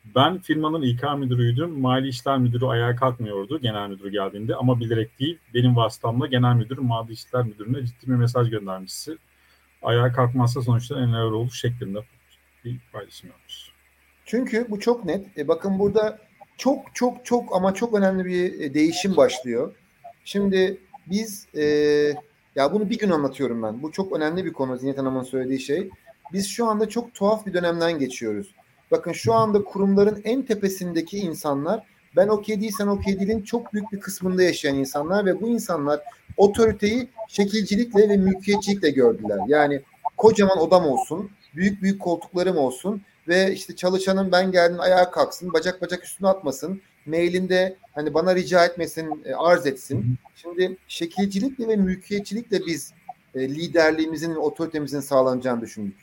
Ben firmanın İK müdürüydüm. Mali işler müdürü ayağa kalkmıyordu genel müdürü geldiğinde ama bilerek değil. Benim vasıtamla genel müdür mali işler müdürüne ciddi bir mesaj göndermişti. Ayağa kalkmazsa sonuçta neler olur şeklinde bir paylaşım yapmış. Çünkü bu çok net. E, bakın burada çok çok çok ama çok önemli bir e, değişim başlıyor. Şimdi biz e, ya bunu bir gün anlatıyorum ben. Bu çok önemli bir konu Zinet Hanım'ın söylediği şey. Biz şu anda çok tuhaf bir dönemden geçiyoruz. Bakın şu anda kurumların en tepesindeki insanlar ben okey değil sen okey değilin çok büyük bir kısmında yaşayan insanlar ve bu insanlar otoriteyi şekilcilikle ve mülkiyetçilikle gördüler. Yani kocaman odam olsun, büyük büyük koltuklarım olsun ve işte çalışanın ben geldim ayağa kalksın, bacak bacak üstüne atmasın, mailinde hani bana rica etmesin, e, arz etsin. Şimdi şekilcilikle ve mülkiyetçilikle biz e, liderliğimizin, otoritemizin sağlanacağını düşündük.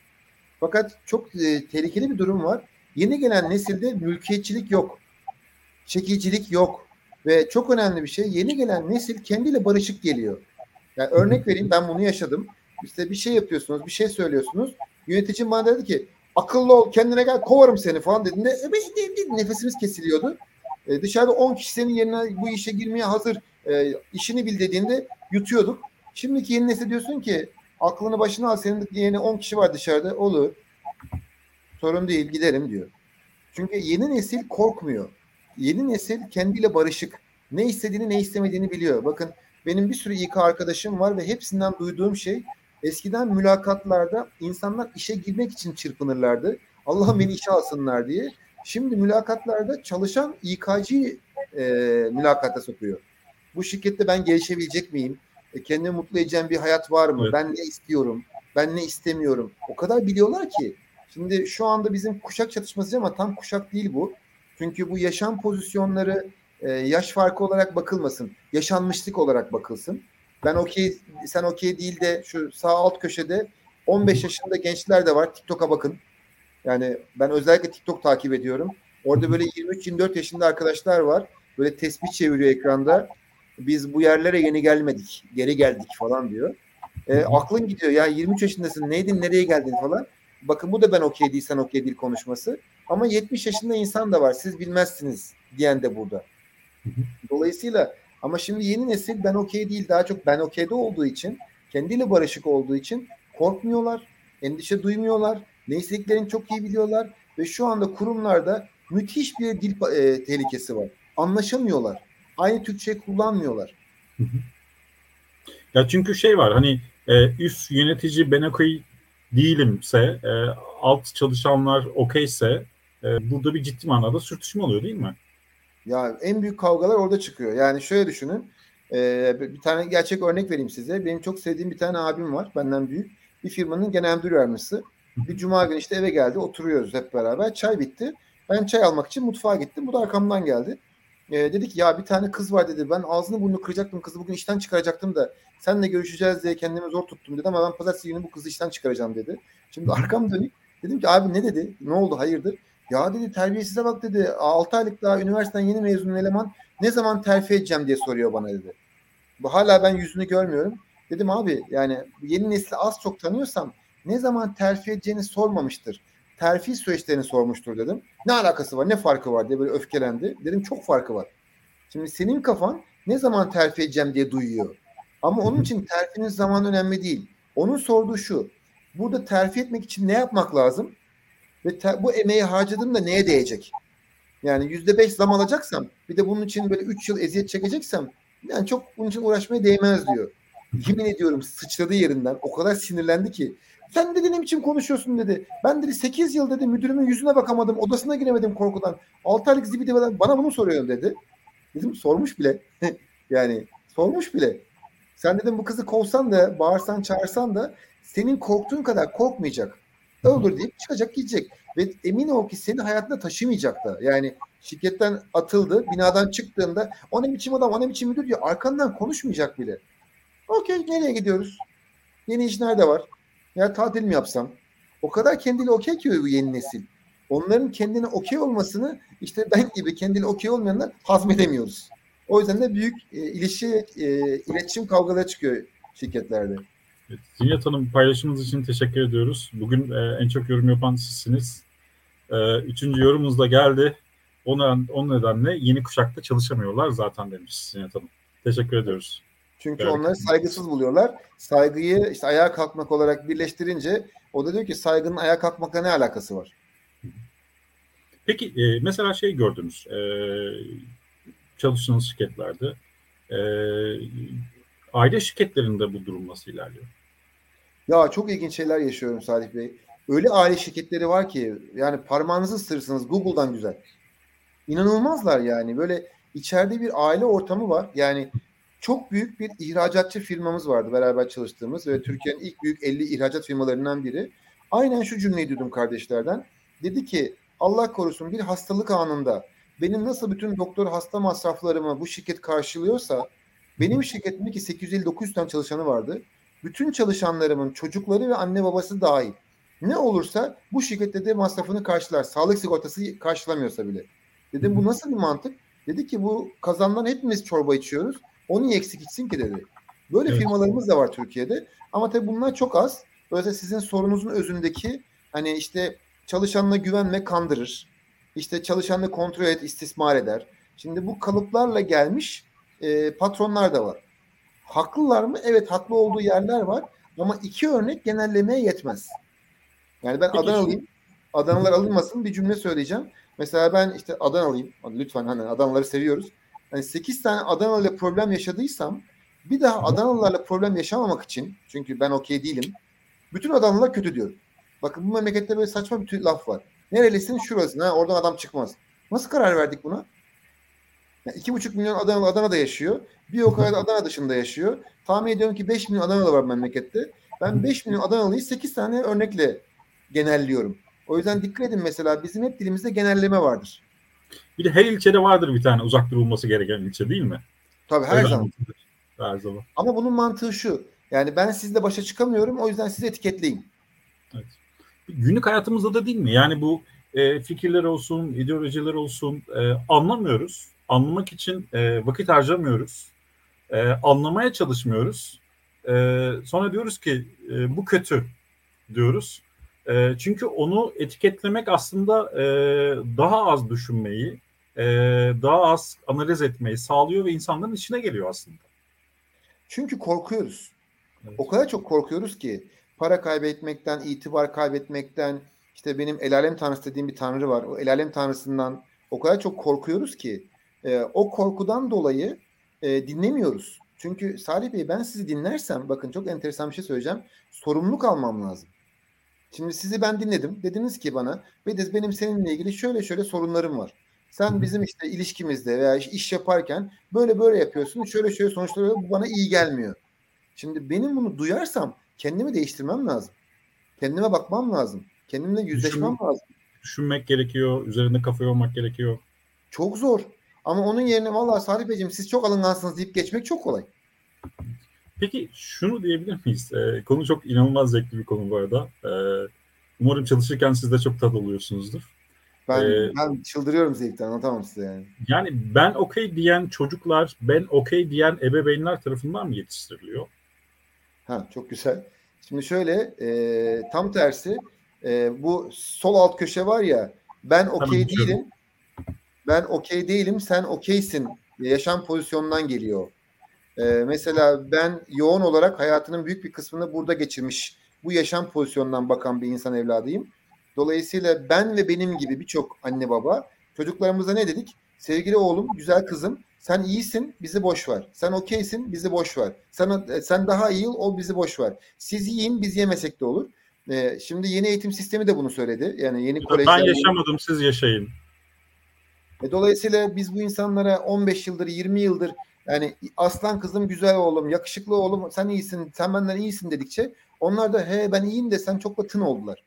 Fakat çok e, tehlikeli bir durum var. Yeni gelen nesilde mülkiyetçilik yok. Şekilcilik yok. Ve çok önemli bir şey yeni gelen nesil kendiyle barışık geliyor. Yani örnek vereyim ben bunu yaşadım. İşte bir şey yapıyorsunuz, bir şey söylüyorsunuz. Yöneticim bana dedi ki akıllı ol kendine gel kovarım seni falan dediğinde e, nefesimiz kesiliyordu. E, dışarıda 10 kişi senin yerine bu işe girmeye hazır e, işini bil dediğinde yutuyorduk. Şimdiki yeni nesil diyorsun ki aklını başına al senin yerine 10 kişi var dışarıda olur. Sorun değil giderim diyor. Çünkü yeni nesil korkmuyor. Yeni nesil kendiyle barışık. Ne istediğini ne istemediğini biliyor. Bakın benim bir sürü İK arkadaşım var ve hepsinden duyduğum şey eskiden mülakatlarda insanlar işe girmek için çırpınırlardı. Allah'ım beni işe alsınlar diye. Şimdi mülakatlarda çalışan İK'cı e, mülakata sokuyor. Bu şirkette ben gelişebilecek miyim? E, kendimi mutlu edeceğim bir hayat var mı? Evet. Ben ne istiyorum? Ben ne istemiyorum? O kadar biliyorlar ki. Şimdi şu anda bizim kuşak çatışması ama tam kuşak değil bu. Çünkü bu yaşam pozisyonları e, yaş farkı olarak bakılmasın. Yaşanmışlık olarak bakılsın. Ben okey, sen okey değil de şu sağ alt köşede 15 yaşında gençler de var. TikTok'a bakın. Yani ben özellikle TikTok takip ediyorum. Orada böyle 23-24 yaşında arkadaşlar var. Böyle tespih çeviriyor ekranda. Biz bu yerlere yeni gelmedik. Geri geldik falan diyor. E, aklın gidiyor ya 23 yaşındasın neydin nereye geldin falan. Bakın bu da ben okey değil sen okey değil konuşması. Ama 70 yaşında insan da var siz bilmezsiniz diyen de burada. Dolayısıyla ama şimdi yeni nesil ben okey değil daha çok ben okeyde olduğu için kendiyle barışık olduğu için korkmuyorlar, endişe duymuyorlar, ne istediklerini çok iyi biliyorlar ve şu anda kurumlarda müthiş bir dil e, tehlikesi var. Anlaşamıyorlar. Aynı Türkçe kullanmıyorlar. Ya çünkü şey var hani e, üst yönetici ben okey değilimse, e, alt çalışanlar okeyse e, burada bir ciddi manada sürtüşme oluyor değil mi? Ya en büyük kavgalar orada çıkıyor. Yani şöyle düşünün. E, bir tane gerçek örnek vereyim size. Benim çok sevdiğim bir tane abim var. Benden büyük. Bir firmanın genel müdür yardımcısı. Bir cuma günü işte eve geldi. Oturuyoruz hep beraber. Çay bitti. Ben çay almak için mutfağa gittim. Bu da arkamdan geldi. E, dedik ya bir tane kız var dedi. Ben ağzını burnunu kıracaktım. Kızı bugün işten çıkaracaktım da senle görüşeceğiz diye kendimi zor tuttum dedi ama ben pazartesi günü bu kızı işten çıkaracağım dedi. Şimdi arkam dönük. Dedim ki abi ne dedi? Ne oldu? Hayırdır? Ya dedi terbiyesize bak dedi. 6 aylık daha üniversiteden yeni mezun eleman ne zaman terfi edeceğim diye soruyor bana dedi. Bu hala ben yüzünü görmüyorum. Dedim abi yani yeni nesli az çok tanıyorsam ne zaman terfi edeceğini sormamıştır. Terfi süreçlerini sormuştur dedim. Ne alakası var ne farkı var diye böyle öfkelendi. Dedim çok farkı var. Şimdi senin kafan ne zaman terfi edeceğim diye duyuyor. Ama onun için terfinin zaman önemli değil. Onun sorduğu şu. Burada terfi etmek için ne yapmak lazım? Ve ter, bu emeği harcadığımda neye değecek? Yani yüzde beş zam alacaksam bir de bunun için böyle üç yıl eziyet çekeceksem yani çok bunun için uğraşmaya değmez diyor. Yemin ediyorum sıçradı yerinden. O kadar sinirlendi ki. Sen dedi ne biçim konuşuyorsun dedi. Ben dedi 8 yıl dedi müdürümün yüzüne bakamadım. Odasına giremedim korkudan. 6 aylık zibidi bana bunu soruyorsun dedi. Dedim sormuş bile. yani sormuş bile. Sen dedim bu kızı kovsan da bağırsan çağırsan da senin korktuğun kadar korkmayacak. Olur deyip çıkacak gidecek. Ve emin ol ki seni hayatında taşımayacak da. Yani şirketten atıldı. Binadan çıktığında o ne biçim adam o ne biçim müdür diyor. Arkandan konuşmayacak bile. Okey nereye gidiyoruz? Yeni iş nerede var? Ya tatil mi yapsam? O kadar kendiyle okey ki bu yeni nesil. Onların kendine okey olmasını işte ben gibi kendine okey olmayanlar hazmedemiyoruz. O yüzden de büyük e, ilişki, e, iletişim kavgaları çıkıyor şirketlerde. Evet, Zinet Hanım paylaşımınız için teşekkür ediyoruz. Bugün e, en çok yorum yapan sizsiniz. E, üçüncü yorumunuz da geldi. O, o nedenle yeni kuşakta çalışamıyorlar zaten demiş Zinet Hanım. Teşekkür ediyoruz. Çünkü evet. onları saygısız buluyorlar. Saygıyı işte ayağa kalkmak olarak birleştirince o da diyor ki saygının ayağa kalkmakla ne alakası var? Peki e, mesela şey gördünüz e, çalıştığınız şirketlerde e, aile şirketlerinde bu durum nasıl ilerliyor? Ya çok ilginç şeyler yaşıyorum Salih Bey. Öyle aile şirketleri var ki yani parmağınızı ısırırsınız Google'dan güzel. İnanılmazlar yani böyle içeride bir aile ortamı var. Yani çok büyük bir ihracatçı firmamız vardı beraber çalıştığımız ve Türkiye'nin ilk büyük 50 ihracat firmalarından biri. Aynen şu cümleyi duydum kardeşlerden. Dedi ki Allah korusun bir hastalık anında benim nasıl bütün doktor hasta masraflarımı bu şirket karşılıyorsa benim şirketimde ki 850-900 tane çalışanı vardı. Bütün çalışanlarımın çocukları ve anne babası dahil. Ne olursa bu şirkette de masrafını karşılar. Sağlık sigortası karşılamıyorsa bile. Dedim bu nasıl bir mantık? Dedi ki bu kazandan hepimiz çorba içiyoruz. Onu niye eksik içsin ki dedi. Böyle evet. firmalarımız da var Türkiye'de. Ama tabii bunlar çok az. Dolayısıyla sizin sorunuzun özündeki hani işte çalışanına güvenme kandırır. İşte çalışanını kontrol et, istismar eder. Şimdi bu kalıplarla gelmiş e, patronlar da var. Haklılar mı? Evet haklı olduğu yerler var. Ama iki örnek genellemeye yetmez. Yani ben Adanalıyım. Adanalılar alınmasın bir cümle söyleyeceğim. Mesela ben işte Adanalıyım. Lütfen hani Adanalıları seviyoruz. Hani 8 tane Adanalı problem yaşadıysam bir daha Adanalılarla problem yaşamamak için çünkü ben okey değilim. Bütün Adanalılar kötü diyorum. Bakın bu memlekette böyle saçma bir laf var. Nerelisin? Şurası. Ha, oradan adam çıkmaz. Nasıl karar verdik buna? Yani iki buçuk milyon Adanalı Adana'da yaşıyor. Bir o kadar Adana dışında yaşıyor. Tahmin ediyorum ki 5 milyon Adanalı var memlekette. Ben 5 milyon Adanalıyı 8 tane örnekle genelliyorum. O yüzden dikkat edin mesela bizim hep dilimizde genelleme vardır. Bir de her ilçede vardır bir tane uzak durulması gereken ilçe değil mi? Tabii her Öyle zaman. Her zaman. Ama bunun mantığı şu. Yani ben sizle başa çıkamıyorum o yüzden sizi etiketleyin. Evet. Günlük hayatımızda da değil mi? Yani bu e, fikirler olsun, ideolojiler olsun e, anlamıyoruz. Anlamak için e, vakit harcamıyoruz. E, anlamaya çalışmıyoruz. E, sonra diyoruz ki e, bu kötü diyoruz. E, çünkü onu etiketlemek aslında e, daha az düşünmeyi, e, daha az analiz etmeyi sağlıyor ve insanların içine geliyor aslında. Çünkü korkuyoruz. Evet. O kadar çok korkuyoruz ki para kaybetmekten, itibar kaybetmekten, işte benim el alem tanrısı dediğim bir tanrı var. O el alem tanrısından o kadar çok korkuyoruz ki e, o korkudan dolayı e, dinlemiyoruz. Çünkü Salih Bey ben sizi dinlersem bakın çok enteresan bir şey söyleyeceğim. Sorumluluk almam lazım. Şimdi sizi ben dinledim. Dediniz ki bana Bediz benim seninle ilgili şöyle şöyle sorunlarım var. Sen bizim işte ilişkimizde veya iş yaparken böyle böyle yapıyorsun. Şöyle şöyle sonuçları bu bana iyi gelmiyor. Şimdi benim bunu duyarsam kendimi değiştirmem lazım. Kendime bakmam lazım. Kendimle yüzleşmem Düşün, lazım. Düşünmek gerekiyor. Üzerinde kafa yormak gerekiyor. Çok zor. Ama onun yerine vallahi Salih Beyciğim siz çok alıngansınız deyip geçmek çok kolay. Peki şunu diyebilir miyiz? Ee, konu çok inanılmaz zevkli bir konu bu arada. Ee, umarım çalışırken siz de çok tad alıyorsunuzdur. Ben, ee, ben çıldırıyorum zevkten anlatamam size yani. Yani ben okey diyen çocuklar, ben okey diyen ebeveynler tarafından mı yetiştiriliyor? Ha çok güzel. Şimdi şöyle e, tam tersi e, bu sol alt köşe var ya ben okey değilim. Ben okey değilim sen okeysin. Yaşam pozisyonundan geliyor. E, mesela ben yoğun olarak hayatının büyük bir kısmını burada geçirmiş bu yaşam pozisyonundan bakan bir insan evladıyım. Dolayısıyla ben ve benim gibi birçok anne baba çocuklarımıza ne dedik? Sevgili oğlum, güzel kızım, sen iyisin, bizi boş ver. Sen okeysin, bizi boş ver. Sen sen daha iyi ol, bizi boş ver. Siz yiyin, biz yemesek de olur. Ee, şimdi yeni eğitim sistemi de bunu söyledi. Yani yeni kolejler... Ben yaşamadım, siz yaşayın. E, dolayısıyla biz bu insanlara 15 yıldır, 20 yıldır yani aslan kızım, güzel oğlum, yakışıklı oğlum, sen iyisin, sen benden iyisin dedikçe onlar da he ben iyiyim desem çok da tın oldular.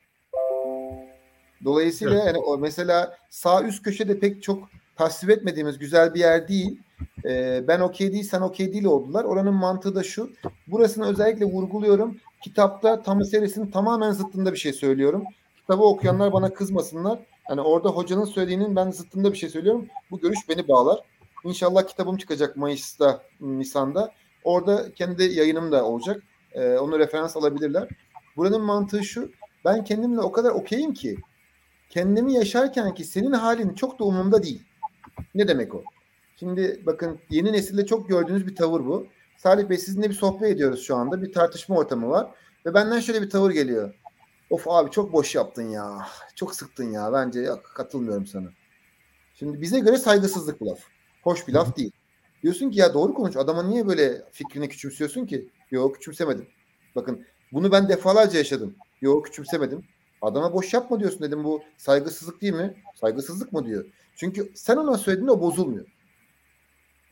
Dolayısıyla evet. yani o mesela sağ üst köşede pek çok tasvip etmediğimiz güzel bir yer değil. e, ben okey değil sen okey değil oldular. Oranın mantığı da şu. Burasını özellikle vurguluyorum. Kitapta Tamı serisinin tamamen zıttında bir şey söylüyorum. Kitabı okuyanlar bana kızmasınlar. Hani orada hocanın söylediğinin ben zıttında bir şey söylüyorum. Bu görüş beni bağlar. İnşallah kitabım çıkacak Mayıs'ta, Nisan'da. Orada kendi yayınım da olacak. Ee, onu referans alabilirler. Buranın mantığı şu. Ben kendimle o kadar okeyim ki kendimi yaşarken ki senin halin çok da umurumda değil. Ne demek o? Şimdi bakın yeni nesilde çok gördüğünüz bir tavır bu. Salih Bey sizinle bir sohbet ediyoruz şu anda. Bir tartışma ortamı var. Ve benden şöyle bir tavır geliyor. Of abi çok boş yaptın ya. Çok sıktın ya. Bence katılmıyorum sana. Şimdi bize göre saygısızlık bu laf. Hoş bir laf değil. Diyorsun ki ya doğru konuş. Adama niye böyle fikrini küçümsüyorsun ki? Yok küçümsemedim. Bakın bunu ben defalarca yaşadım. Yok küçümsemedim. Adama boş yapma diyorsun dedim. Bu saygısızlık değil mi? Saygısızlık mı diyor. Çünkü sen ona söylediğinde o bozulmuyor.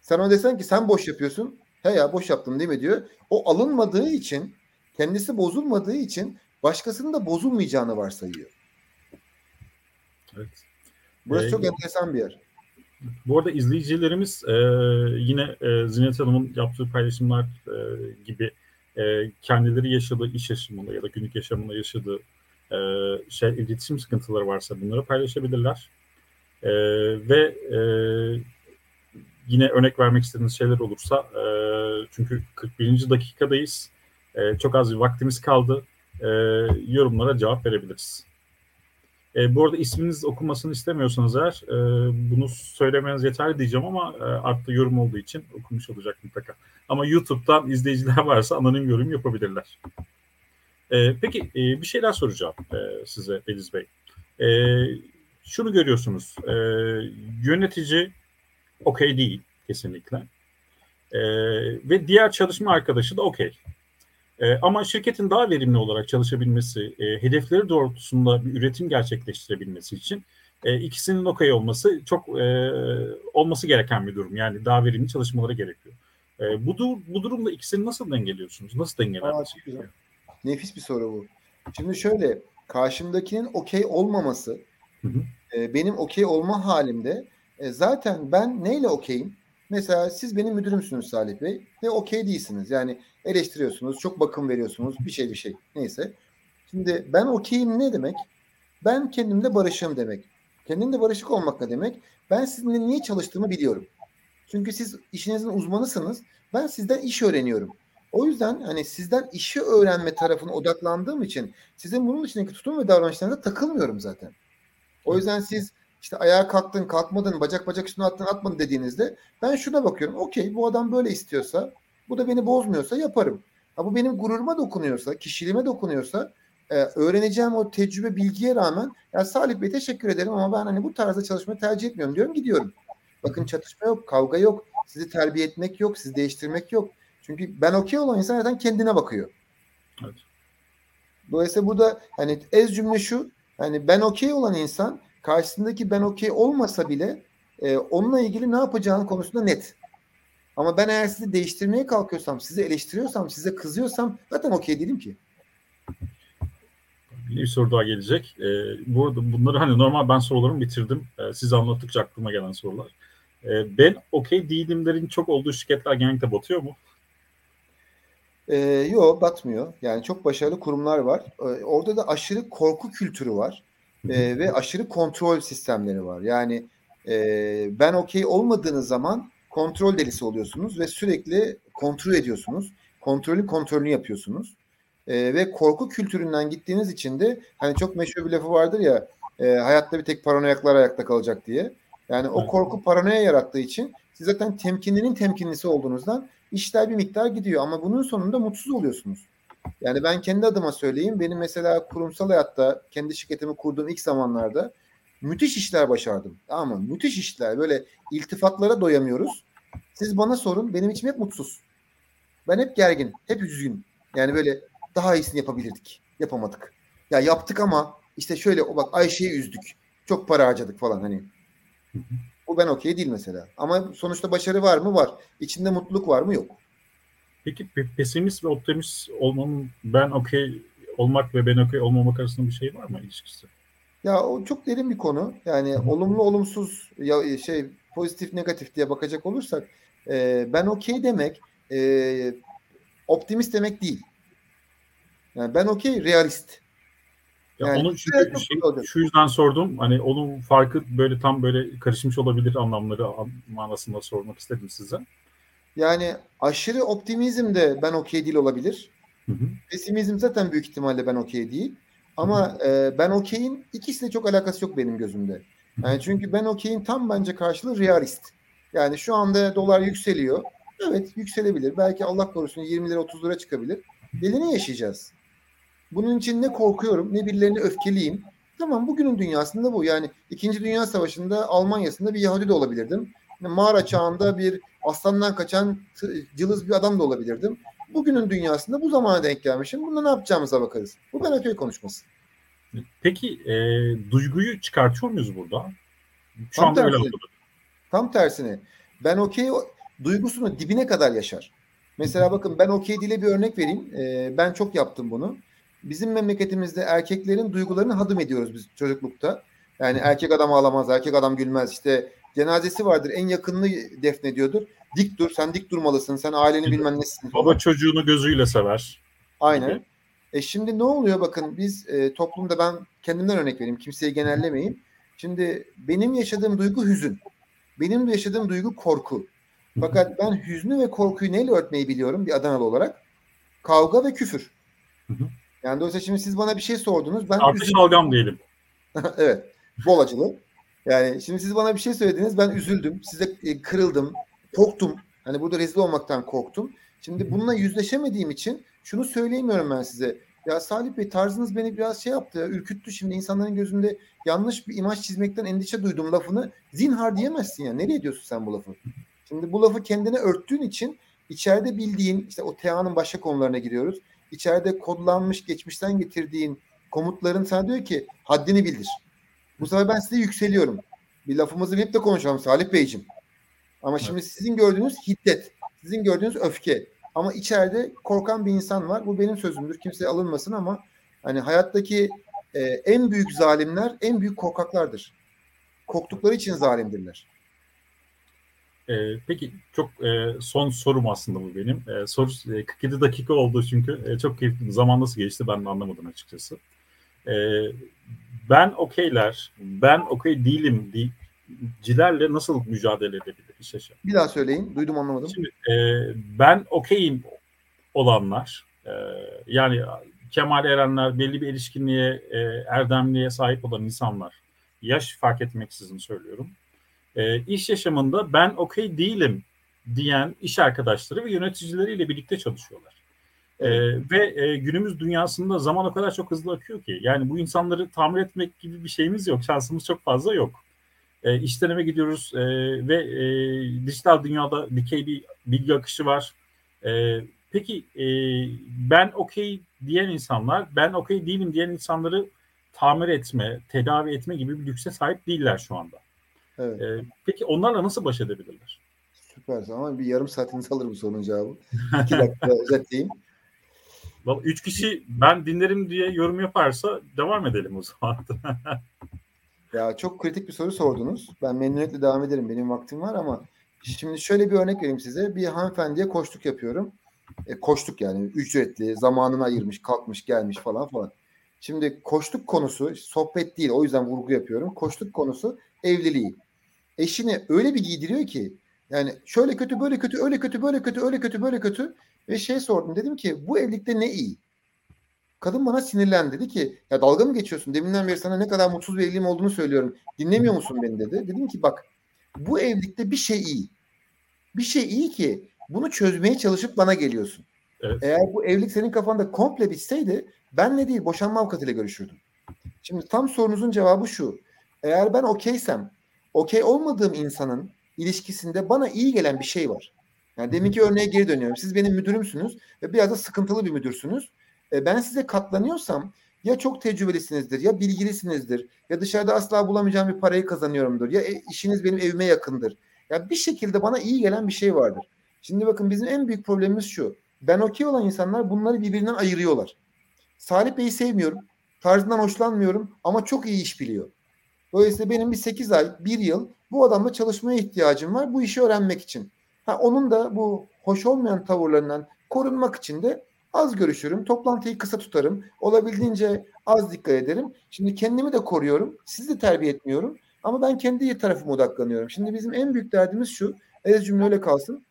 Sen ona desen ki sen boş yapıyorsun. He ya boş yaptım değil mi diyor. O alınmadığı için kendisi bozulmadığı için başkasının da bozulmayacağını varsayıyor. Evet. Burası Ee, çok enteresan bir yer. Bu arada izleyicilerimiz e, yine e, Zinet Hanım'ın yaptığı paylaşımlar e, gibi e, kendileri yaşadığı iş yaşamında ya da günlük yaşamında yaşadığı e, şey iletişim sıkıntıları varsa bunları paylaşabilirler. E, ve e, yine örnek vermek istediğiniz şeyler olursa e, çünkü 41. dakikadayız. E, çok az bir vaktimiz kaldı. E, yorumlara cevap verebiliriz. E, bu arada isminiz okunmasını istemiyorsanız eğer e, bunu söylemeniz yeterli diyeceğim ama e, altta yorum olduğu için okumuş olacak mutlaka. Ama YouTube'dan izleyiciler varsa anonim yorum yapabilirler. E, peki e, bir şeyler soracağım e, size Deniz Bey. E, şunu görüyorsunuz. E, yönetici okey değil kesinlikle. E, ve diğer çalışma arkadaşı da okey. E, ama şirketin daha verimli olarak çalışabilmesi, e, hedefleri doğrultusunda bir üretim gerçekleştirebilmesi için e, ikisinin okey olması çok e, olması gereken bir durum. Yani daha verimli çalışmaları gerekiyor. E, bu, bu durumda ikisini nasıl dengeliyorsunuz? Nasıl dengelenmesi gerekiyor? Nefis bir soru bu. Şimdi şöyle, karşımdakinin okey olmaması, hı hı. E, benim okey olma halimde e, zaten ben neyle okeyim? Mesela siz benim müdürümsünüz Salih Bey ve okey değilsiniz. Yani eleştiriyorsunuz, çok bakım veriyorsunuz, bir şey bir şey. Neyse. Şimdi ben okeyim ne demek? Ben kendimle barışım demek. Kendimle barışık olmak ne demek? Ben sizinle niye çalıştığımı biliyorum. Çünkü siz işinizin uzmanısınız. Ben sizden iş öğreniyorum. O yüzden hani sizden işi öğrenme tarafına odaklandığım için sizin bunun içindeki tutum ve davranışlarınıza takılmıyorum zaten. O yüzden siz işte ayağa kalktın, kalkmadın, bacak bacak üstüne attın, atmadın dediğinizde ben şuna bakıyorum. Okey bu adam böyle istiyorsa, bu da beni bozmuyorsa yaparım. Ha, bu benim gururuma dokunuyorsa, kişiliğime dokunuyorsa e, öğreneceğim o tecrübe bilgiye rağmen ya Salih Bey teşekkür ederim ama ben hani bu tarzda çalışmayı tercih etmiyorum diyorum gidiyorum. Bakın çatışma yok, kavga yok, sizi terbiye etmek yok, sizi değiştirmek yok. Çünkü ben okey olan insan zaten kendine bakıyor. Evet. Dolayısıyla burada hani ez cümle şu hani ben okey olan insan karşısındaki ben okey olmasa bile e, onunla ilgili ne yapacağını konusunda net. Ama ben eğer sizi değiştirmeye kalkıyorsam, sizi eleştiriyorsam, size kızıyorsam zaten okey değilim ki. Bir soru daha gelecek. Ee, bu arada bunları hani normal ben sorularımı bitirdim. Ee, siz anlattıkça aklıma gelen sorular. Ee, ben okey değilimlerin çok olduğu şirketler genellikle batıyor mu? Ee, yok batmıyor. Yani çok başarılı kurumlar var. Ee, orada da aşırı korku kültürü var. Ee, ve aşırı kontrol sistemleri var. Yani e, ben okey olmadığınız zaman kontrol delisi oluyorsunuz ve sürekli kontrol ediyorsunuz. Kontrolün kontrolünü yapıyorsunuz. E, ve korku kültüründen gittiğiniz için de hani çok meşhur bir lafı vardır ya e, hayatta bir tek paranoyaklar ayakta kalacak diye. Yani o korku paranoya yarattığı için siz zaten temkinlinin temkinlisi olduğunuzdan işler bir miktar gidiyor ama bunun sonunda mutsuz oluyorsunuz. Yani ben kendi adıma söyleyeyim. Benim mesela kurumsal hayatta kendi şirketimi kurduğum ilk zamanlarda müthiş işler başardım. Ama müthiş işler. Böyle iltifatlara doyamıyoruz. Siz bana sorun. Benim içim hep mutsuz. Ben hep gergin. Hep üzgün. Yani böyle daha iyisini yapabilirdik. Yapamadık. Ya yaptık ama işte şöyle o bak Ayşe'yi üzdük. Çok para harcadık falan hani. Bu ben okey değil mesela. Ama sonuçta başarı var mı? Var. İçinde mutluluk var mı? Yok. Peki pesimist ve optimist olmanın ben okey olmak ve ben okey olmamak arasında bir şey var mı ilişkisi? Ya o çok derin bir konu. Yani olumlu olumsuz ya şey pozitif negatif diye bakacak olursak e, ben okey demek e, optimist demek değil. Yani ben okey realist. Ya Yani onu çünkü evet, çok şey, şu yüzden sordum. Hani onun farkı böyle tam böyle karışmış olabilir anlamları an- manasında sormak istedim size. Yani aşırı optimizm de ben okey değil olabilir. Hı hı. Pesimizm zaten büyük ihtimalle ben okey değil. Ama e, ben okeyin ikisiyle çok alakası yok benim gözümde. Yani çünkü ben okeyin tam bence karşılığı realist. Yani şu anda dolar yükseliyor. Evet yükselebilir. Belki Allah korusun 20 lira 30 lira çıkabilir. Delini yaşayacağız. Bunun için ne korkuyorum ne birilerine öfkeliyim. Tamam bugünün dünyasında bu. Yani 2. Dünya Savaşı'nda Almanya'sında bir Yahudi de olabilirdim. Mağara çağında bir aslandan kaçan cılız bir adam da olabilirdim. Bugünün dünyasında bu zamana denk gelmişim. Bunda ne yapacağımıza bakarız. Bu ben öteye konuşması. Peki e, duyguyu çıkartıyor muyuz burada? Şu Tam anda öyle tersi. anladım. Tam tersine ben okey duygusunu dibine kadar yaşar. Mesela bakın ben okey dile bir örnek vereyim. Ee, ben çok yaptım bunu. Bizim memleketimizde erkeklerin duygularını hadım ediyoruz biz çocuklukta. Yani erkek adam ağlamaz, erkek adam gülmez. İşte cenazesi vardır en yakınını defnediyordur. Dik dur, sen dik durmalısın, sen ailenin bilmem nesin. falan. Baba çocuğunu gözüyle sever. Aynen. gibi. E şimdi ne oluyor bakın biz e, toplumda ben kendimden örnek vereyim kimseyi genellemeyeyim. Şimdi benim yaşadığım duygu hüzün. Benim yaşadığım duygu korku. Fakat ben hüznü ve korkuyu neyle örtmeyi biliyorum bir Adanalı olarak? Kavga ve küfür. Yani dolayısıyla şimdi siz bana bir şey sordunuz. Ben Artı üzüldüm. şalgam diyelim. evet. Bol acılı. Yani şimdi siz bana bir şey söylediniz. Ben üzüldüm. Size e, kırıldım. Korktum. Hani burada rezil olmaktan korktum. Şimdi bununla yüzleşemediğim için şunu söyleyemiyorum ben size. Ya Salih Bey tarzınız beni biraz şey yaptı. ya, Ürküttü şimdi insanların gözünde yanlış bir imaj çizmekten endişe duydum lafını. Zinhar diyemezsin ya. Nereye diyorsun sen bu lafı? Şimdi bu lafı kendine örttüğün için içeride bildiğin işte o TEA'nın başka konularına giriyoruz. İçeride kodlanmış geçmişten getirdiğin komutların sana diyor ki haddini bildir. Bu sefer ben size yükseliyorum. Bir lafımızı bilip de konuşalım Salih Beyciğim. Ama şimdi sizin gördüğünüz hiddet, sizin gördüğünüz öfke. Ama içeride korkan bir insan var. Bu benim sözümdür. Kimseye alınmasın ama hani hayattaki e, en büyük zalimler en büyük korkaklardır. Korktukları için zalimdirler. E, peki çok e, son sorum aslında bu benim. E, soru e, 47 dakika oldu çünkü e, çok keyifli. Zaman nasıl geçti ben de anlamadım açıkçası. E, ben okeyler, ben okey değilim diyicilerle nasıl mücadele edebilir iş yaşam? Bir daha söyleyin. Duydum anlamadım. Şimdi e, ben okeyim olanlar e, yani Kemal Erenler belli bir erişkinliğe, e, erdemliğe sahip olan insanlar yaş fark etmeksizin söylüyorum. E, iş yaşamında ben okey değilim diyen iş arkadaşları ve yöneticileriyle birlikte çalışıyorlar. E, ve e, günümüz dünyasında zaman o kadar çok hızlı akıyor ki yani bu insanları tamir etmek gibi bir şeyimiz yok. Şansımız çok fazla yok. E, işten eve gidiyoruz e, ve e, dijital dünyada dikey bir bilgi akışı var. E, peki e, ben okey diyen insanlar, ben okey değilim diyen insanları tamir etme, tedavi etme gibi bir lükse sahip değiller şu anda. Evet. E, peki onlarla nasıl baş edebilirler? Süper. Ama bir yarım saatinizi alır bu sorunun cevabı. İki dakika özetleyeyim. Vallahi Üç kişi ben dinlerim diye yorum yaparsa devam edelim o zaman. Ya çok kritik bir soru sordunuz. Ben memnuniyetle devam ederim. Benim vaktim var ama şimdi şöyle bir örnek vereyim size. Bir hanımefendiye koştuk yapıyorum. E, koştuk yani ücretli, zamanını ayırmış, kalkmış, gelmiş falan falan. Şimdi koştuk konusu sohbet değil. O yüzden vurgu yapıyorum. Koştuk konusu evliliği. Eşini öyle bir giydiriyor ki yani şöyle kötü, böyle kötü, öyle kötü, böyle kötü, öyle kötü, böyle kötü ve şey sordum. Dedim ki bu evlilikte ne iyi? Kadın bana sinirlendi. Dedi ki ya dalga mı geçiyorsun? Deminden beri sana ne kadar mutsuz bir evliliğim olduğunu söylüyorum. Dinlemiyor musun beni dedi. Dedim ki bak bu evlilikte bir şey iyi. Bir şey iyi ki bunu çözmeye çalışıp bana geliyorsun. Evet. Eğer bu evlilik senin kafanda komple bitseydi benle değil boşanma avukatıyla görüşürdüm. Şimdi tam sorunuzun cevabı şu. Eğer ben okeysem okey olmadığım insanın ilişkisinde bana iyi gelen bir şey var. Yani deminki örneğe geri dönüyorum. Siz benim müdürümsünüz ve biraz da sıkıntılı bir müdürsünüz. E, ben size katlanıyorsam ya çok tecrübelisinizdir ya bilgilisinizdir ya dışarıda asla bulamayacağım bir parayı kazanıyorumdur ya e, işiniz benim evime yakındır. Ya bir şekilde bana iyi gelen bir şey vardır. Şimdi bakın bizim en büyük problemimiz şu. Ben okey olan insanlar bunları birbirinden ayırıyorlar. Salih Bey'i sevmiyorum. Tarzından hoşlanmıyorum ama çok iyi iş biliyor. Dolayısıyla benim bir 8 ay, 1 yıl bu adamla çalışmaya ihtiyacım var bu işi öğrenmek için. Ha, onun da bu hoş olmayan tavırlarından korunmak için de az görüşürüm. Toplantıyı kısa tutarım. Olabildiğince az dikkat ederim. Şimdi kendimi de koruyorum. Sizi de terbiye etmiyorum. Ama ben kendi tarafıma odaklanıyorum. Şimdi bizim en büyük derdimiz şu. Ez cümle öyle kalsın.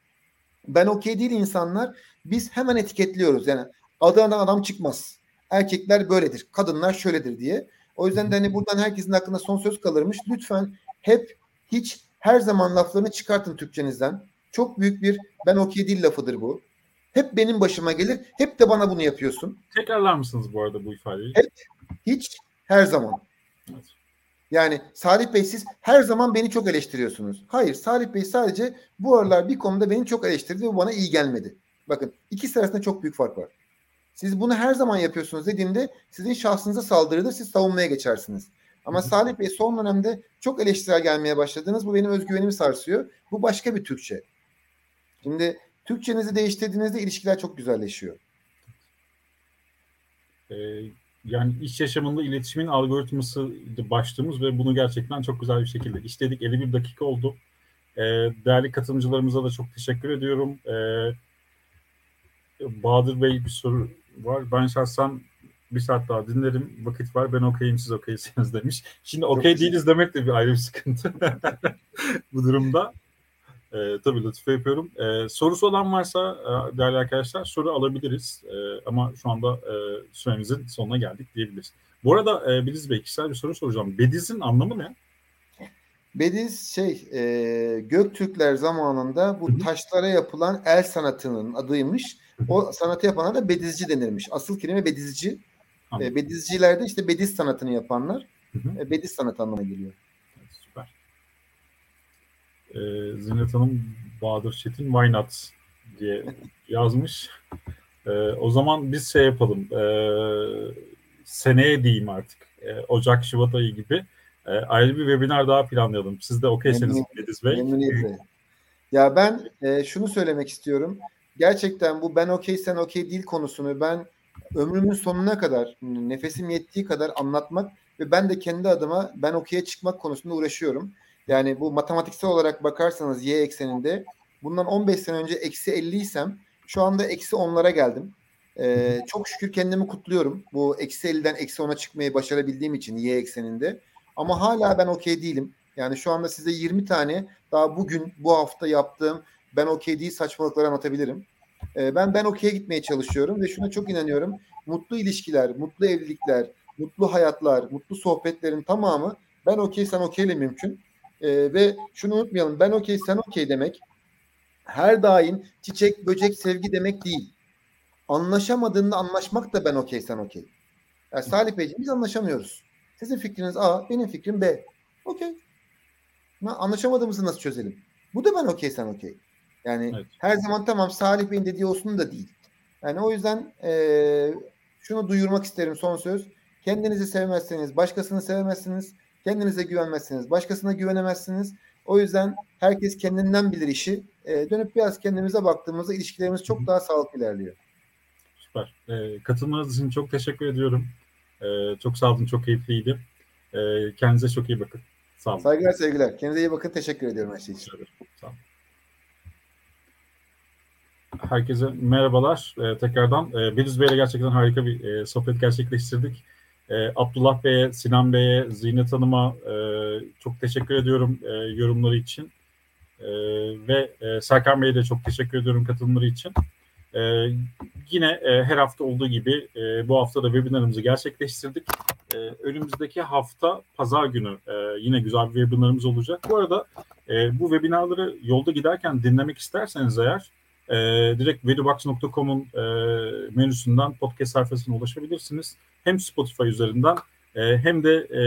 Ben okey değil insanlar. Biz hemen etiketliyoruz. Yani adana adam çıkmaz. Erkekler böyledir. Kadınlar şöyledir diye. O yüzden de hani buradan herkesin hakkında son söz kalırmış. Lütfen hep hiç her zaman laflarını çıkartın Türkçenizden. Çok büyük bir ben okey değil lafıdır bu. Hep benim başıma gelir. Hep de bana bunu yapıyorsun. Tekrarlar mısınız bu arada bu ifadeyi? Hep, hiç, her zaman. Evet. Yani Salih Bey siz her zaman beni çok eleştiriyorsunuz. Hayır Salih Bey sadece bu aralar bir konuda beni çok eleştirdi ve bana iyi gelmedi. Bakın ikisi arasında çok büyük fark var. Siz bunu her zaman yapıyorsunuz dediğimde sizin şahsınıza saldırıdır. Siz savunmaya geçersiniz. Ama Salih Bey son dönemde çok eleştirel gelmeye başladınız. Bu benim özgüvenimi sarsıyor. Bu başka bir Türkçe. Şimdi Türkçenizi değiştirdiğinizde ilişkiler çok güzelleşiyor. Ee, yani iş yaşamında iletişimin algoritması başlığımız ve bunu gerçekten çok güzel bir şekilde işledik. 51 dakika oldu. Ee, değerli katılımcılarımıza da çok teşekkür ediyorum. Ee, Bahadır Bey bir soru var. Ben şahsen bir saat daha dinlerim. Vakit var. Ben okeyim siz okeysiniz demiş. Şimdi okey değiliz demek de bir ayrı bir sıkıntı bu durumda. E, tabii lütfen yapıyorum. E, sorusu olan varsa e, değerli arkadaşlar soru alabiliriz. E, ama şu anda e, süremizin sonuna geldik diyebiliriz. Bu arada e, Biliz Bey kişisel bir soru soracağım. Bediz'in anlamı ne? Bediz şey e, Göktürkler zamanında bu taşlara yapılan el sanatının adıymış. O sanatı yapanlar da bedizci denirmiş. Asıl kelime bedizci. E, bedizciler de işte bediz sanatını yapanlar. E, bediz sanatı anlamına geliyor. Süper. E, Zinet Hanım Bahadır Çetin Why Not diye yazmış. E, o zaman biz şey yapalım. E, seneye diyeyim artık. E, Ocak, Şubat ayı gibi e, ayrı bir webinar daha planlayalım. Siz de okeyseniz Bediz Bey. Memnuniyetle. Ya ben e, şunu söylemek istiyorum. Gerçekten bu ben okey sen okey değil konusunu ben ömrümün sonuna kadar nefesim yettiği kadar anlatmak ve ben de kendi adıma ben okey'e çıkmak konusunda uğraşıyorum. Yani bu matematiksel olarak bakarsanız y ekseninde bundan 15 sene önce eksi 50 isem şu anda eksi 10'lara geldim. Ee, çok şükür kendimi kutluyorum. Bu eksi 50'den eksi 10'a çıkmayı başarabildiğim için y ekseninde. Ama hala ben okey değilim. Yani şu anda size 20 tane daha bugün bu hafta yaptığım ben okey değil saçmalıkları anlatabilirim. Ee, ben ben okey'e gitmeye çalışıyorum ve şuna çok inanıyorum. Mutlu ilişkiler, mutlu evlilikler, mutlu hayatlar, mutlu sohbetlerin tamamı ben okey sen okeyle mümkün. Ee, ve şunu unutmayalım ben okey sen okey demek her daim çiçek, böcek, sevgi demek değil. Anlaşamadığında anlaşmak da ben okey sen okey. Yani Salih Beyciğim biz anlaşamıyoruz. Sizin fikriniz A, benim fikrim B. Okey. Anlaşamadığımızı nasıl çözelim? Bu da ben okey sen okey. Yani evet. her zaman tamam Salih Bey'in dediği olsun da değil. Yani o yüzden e, şunu duyurmak isterim son söz. Kendinizi sevmezseniz başkasını sevemezsiniz. Kendinize güvenmezseniz başkasına güvenemezsiniz. O yüzden herkes kendinden bilir işi. E, dönüp biraz kendimize baktığımızda ilişkilerimiz çok daha sağlıklı ilerliyor. Süper. E, katılmanız için çok teşekkür ediyorum. E, çok sağ olun. Çok keyifliydi. E, kendinize çok iyi bakın. Sağ olun. Saygılar sevgiler. Kendinize iyi bakın. Teşekkür ediyorum her şey için. Sağ olun. Herkese merhabalar e, tekrardan. E, Beliz Bey'le gerçekten harika bir e, sohbet gerçekleştirdik. E, Abdullah Bey'e, Sinan Bey'e, Zinet Hanım'a e, çok teşekkür ediyorum e, yorumları için. E, ve e, Serkan Bey'e de çok teşekkür ediyorum katılımları için. E, yine e, her hafta olduğu gibi e, bu hafta da webinarımızı gerçekleştirdik. E, önümüzdeki hafta pazar günü e, yine güzel bir webinarımız olacak. Bu arada e, bu webinarları yolda giderken dinlemek isterseniz eğer e, direkt veribox.com'un e, menüsünden podcast sayfasına ulaşabilirsiniz. Hem Spotify üzerinden e, hem de e,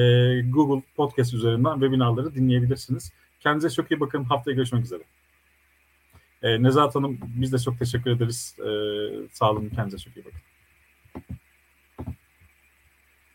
Google Podcast üzerinden webinarları dinleyebilirsiniz. Kendinize çok iyi bakın. Haftaya görüşmek üzere. E, Nezahat Hanım biz de çok teşekkür ederiz. E, sağ olun. Kendinize çok iyi bakın.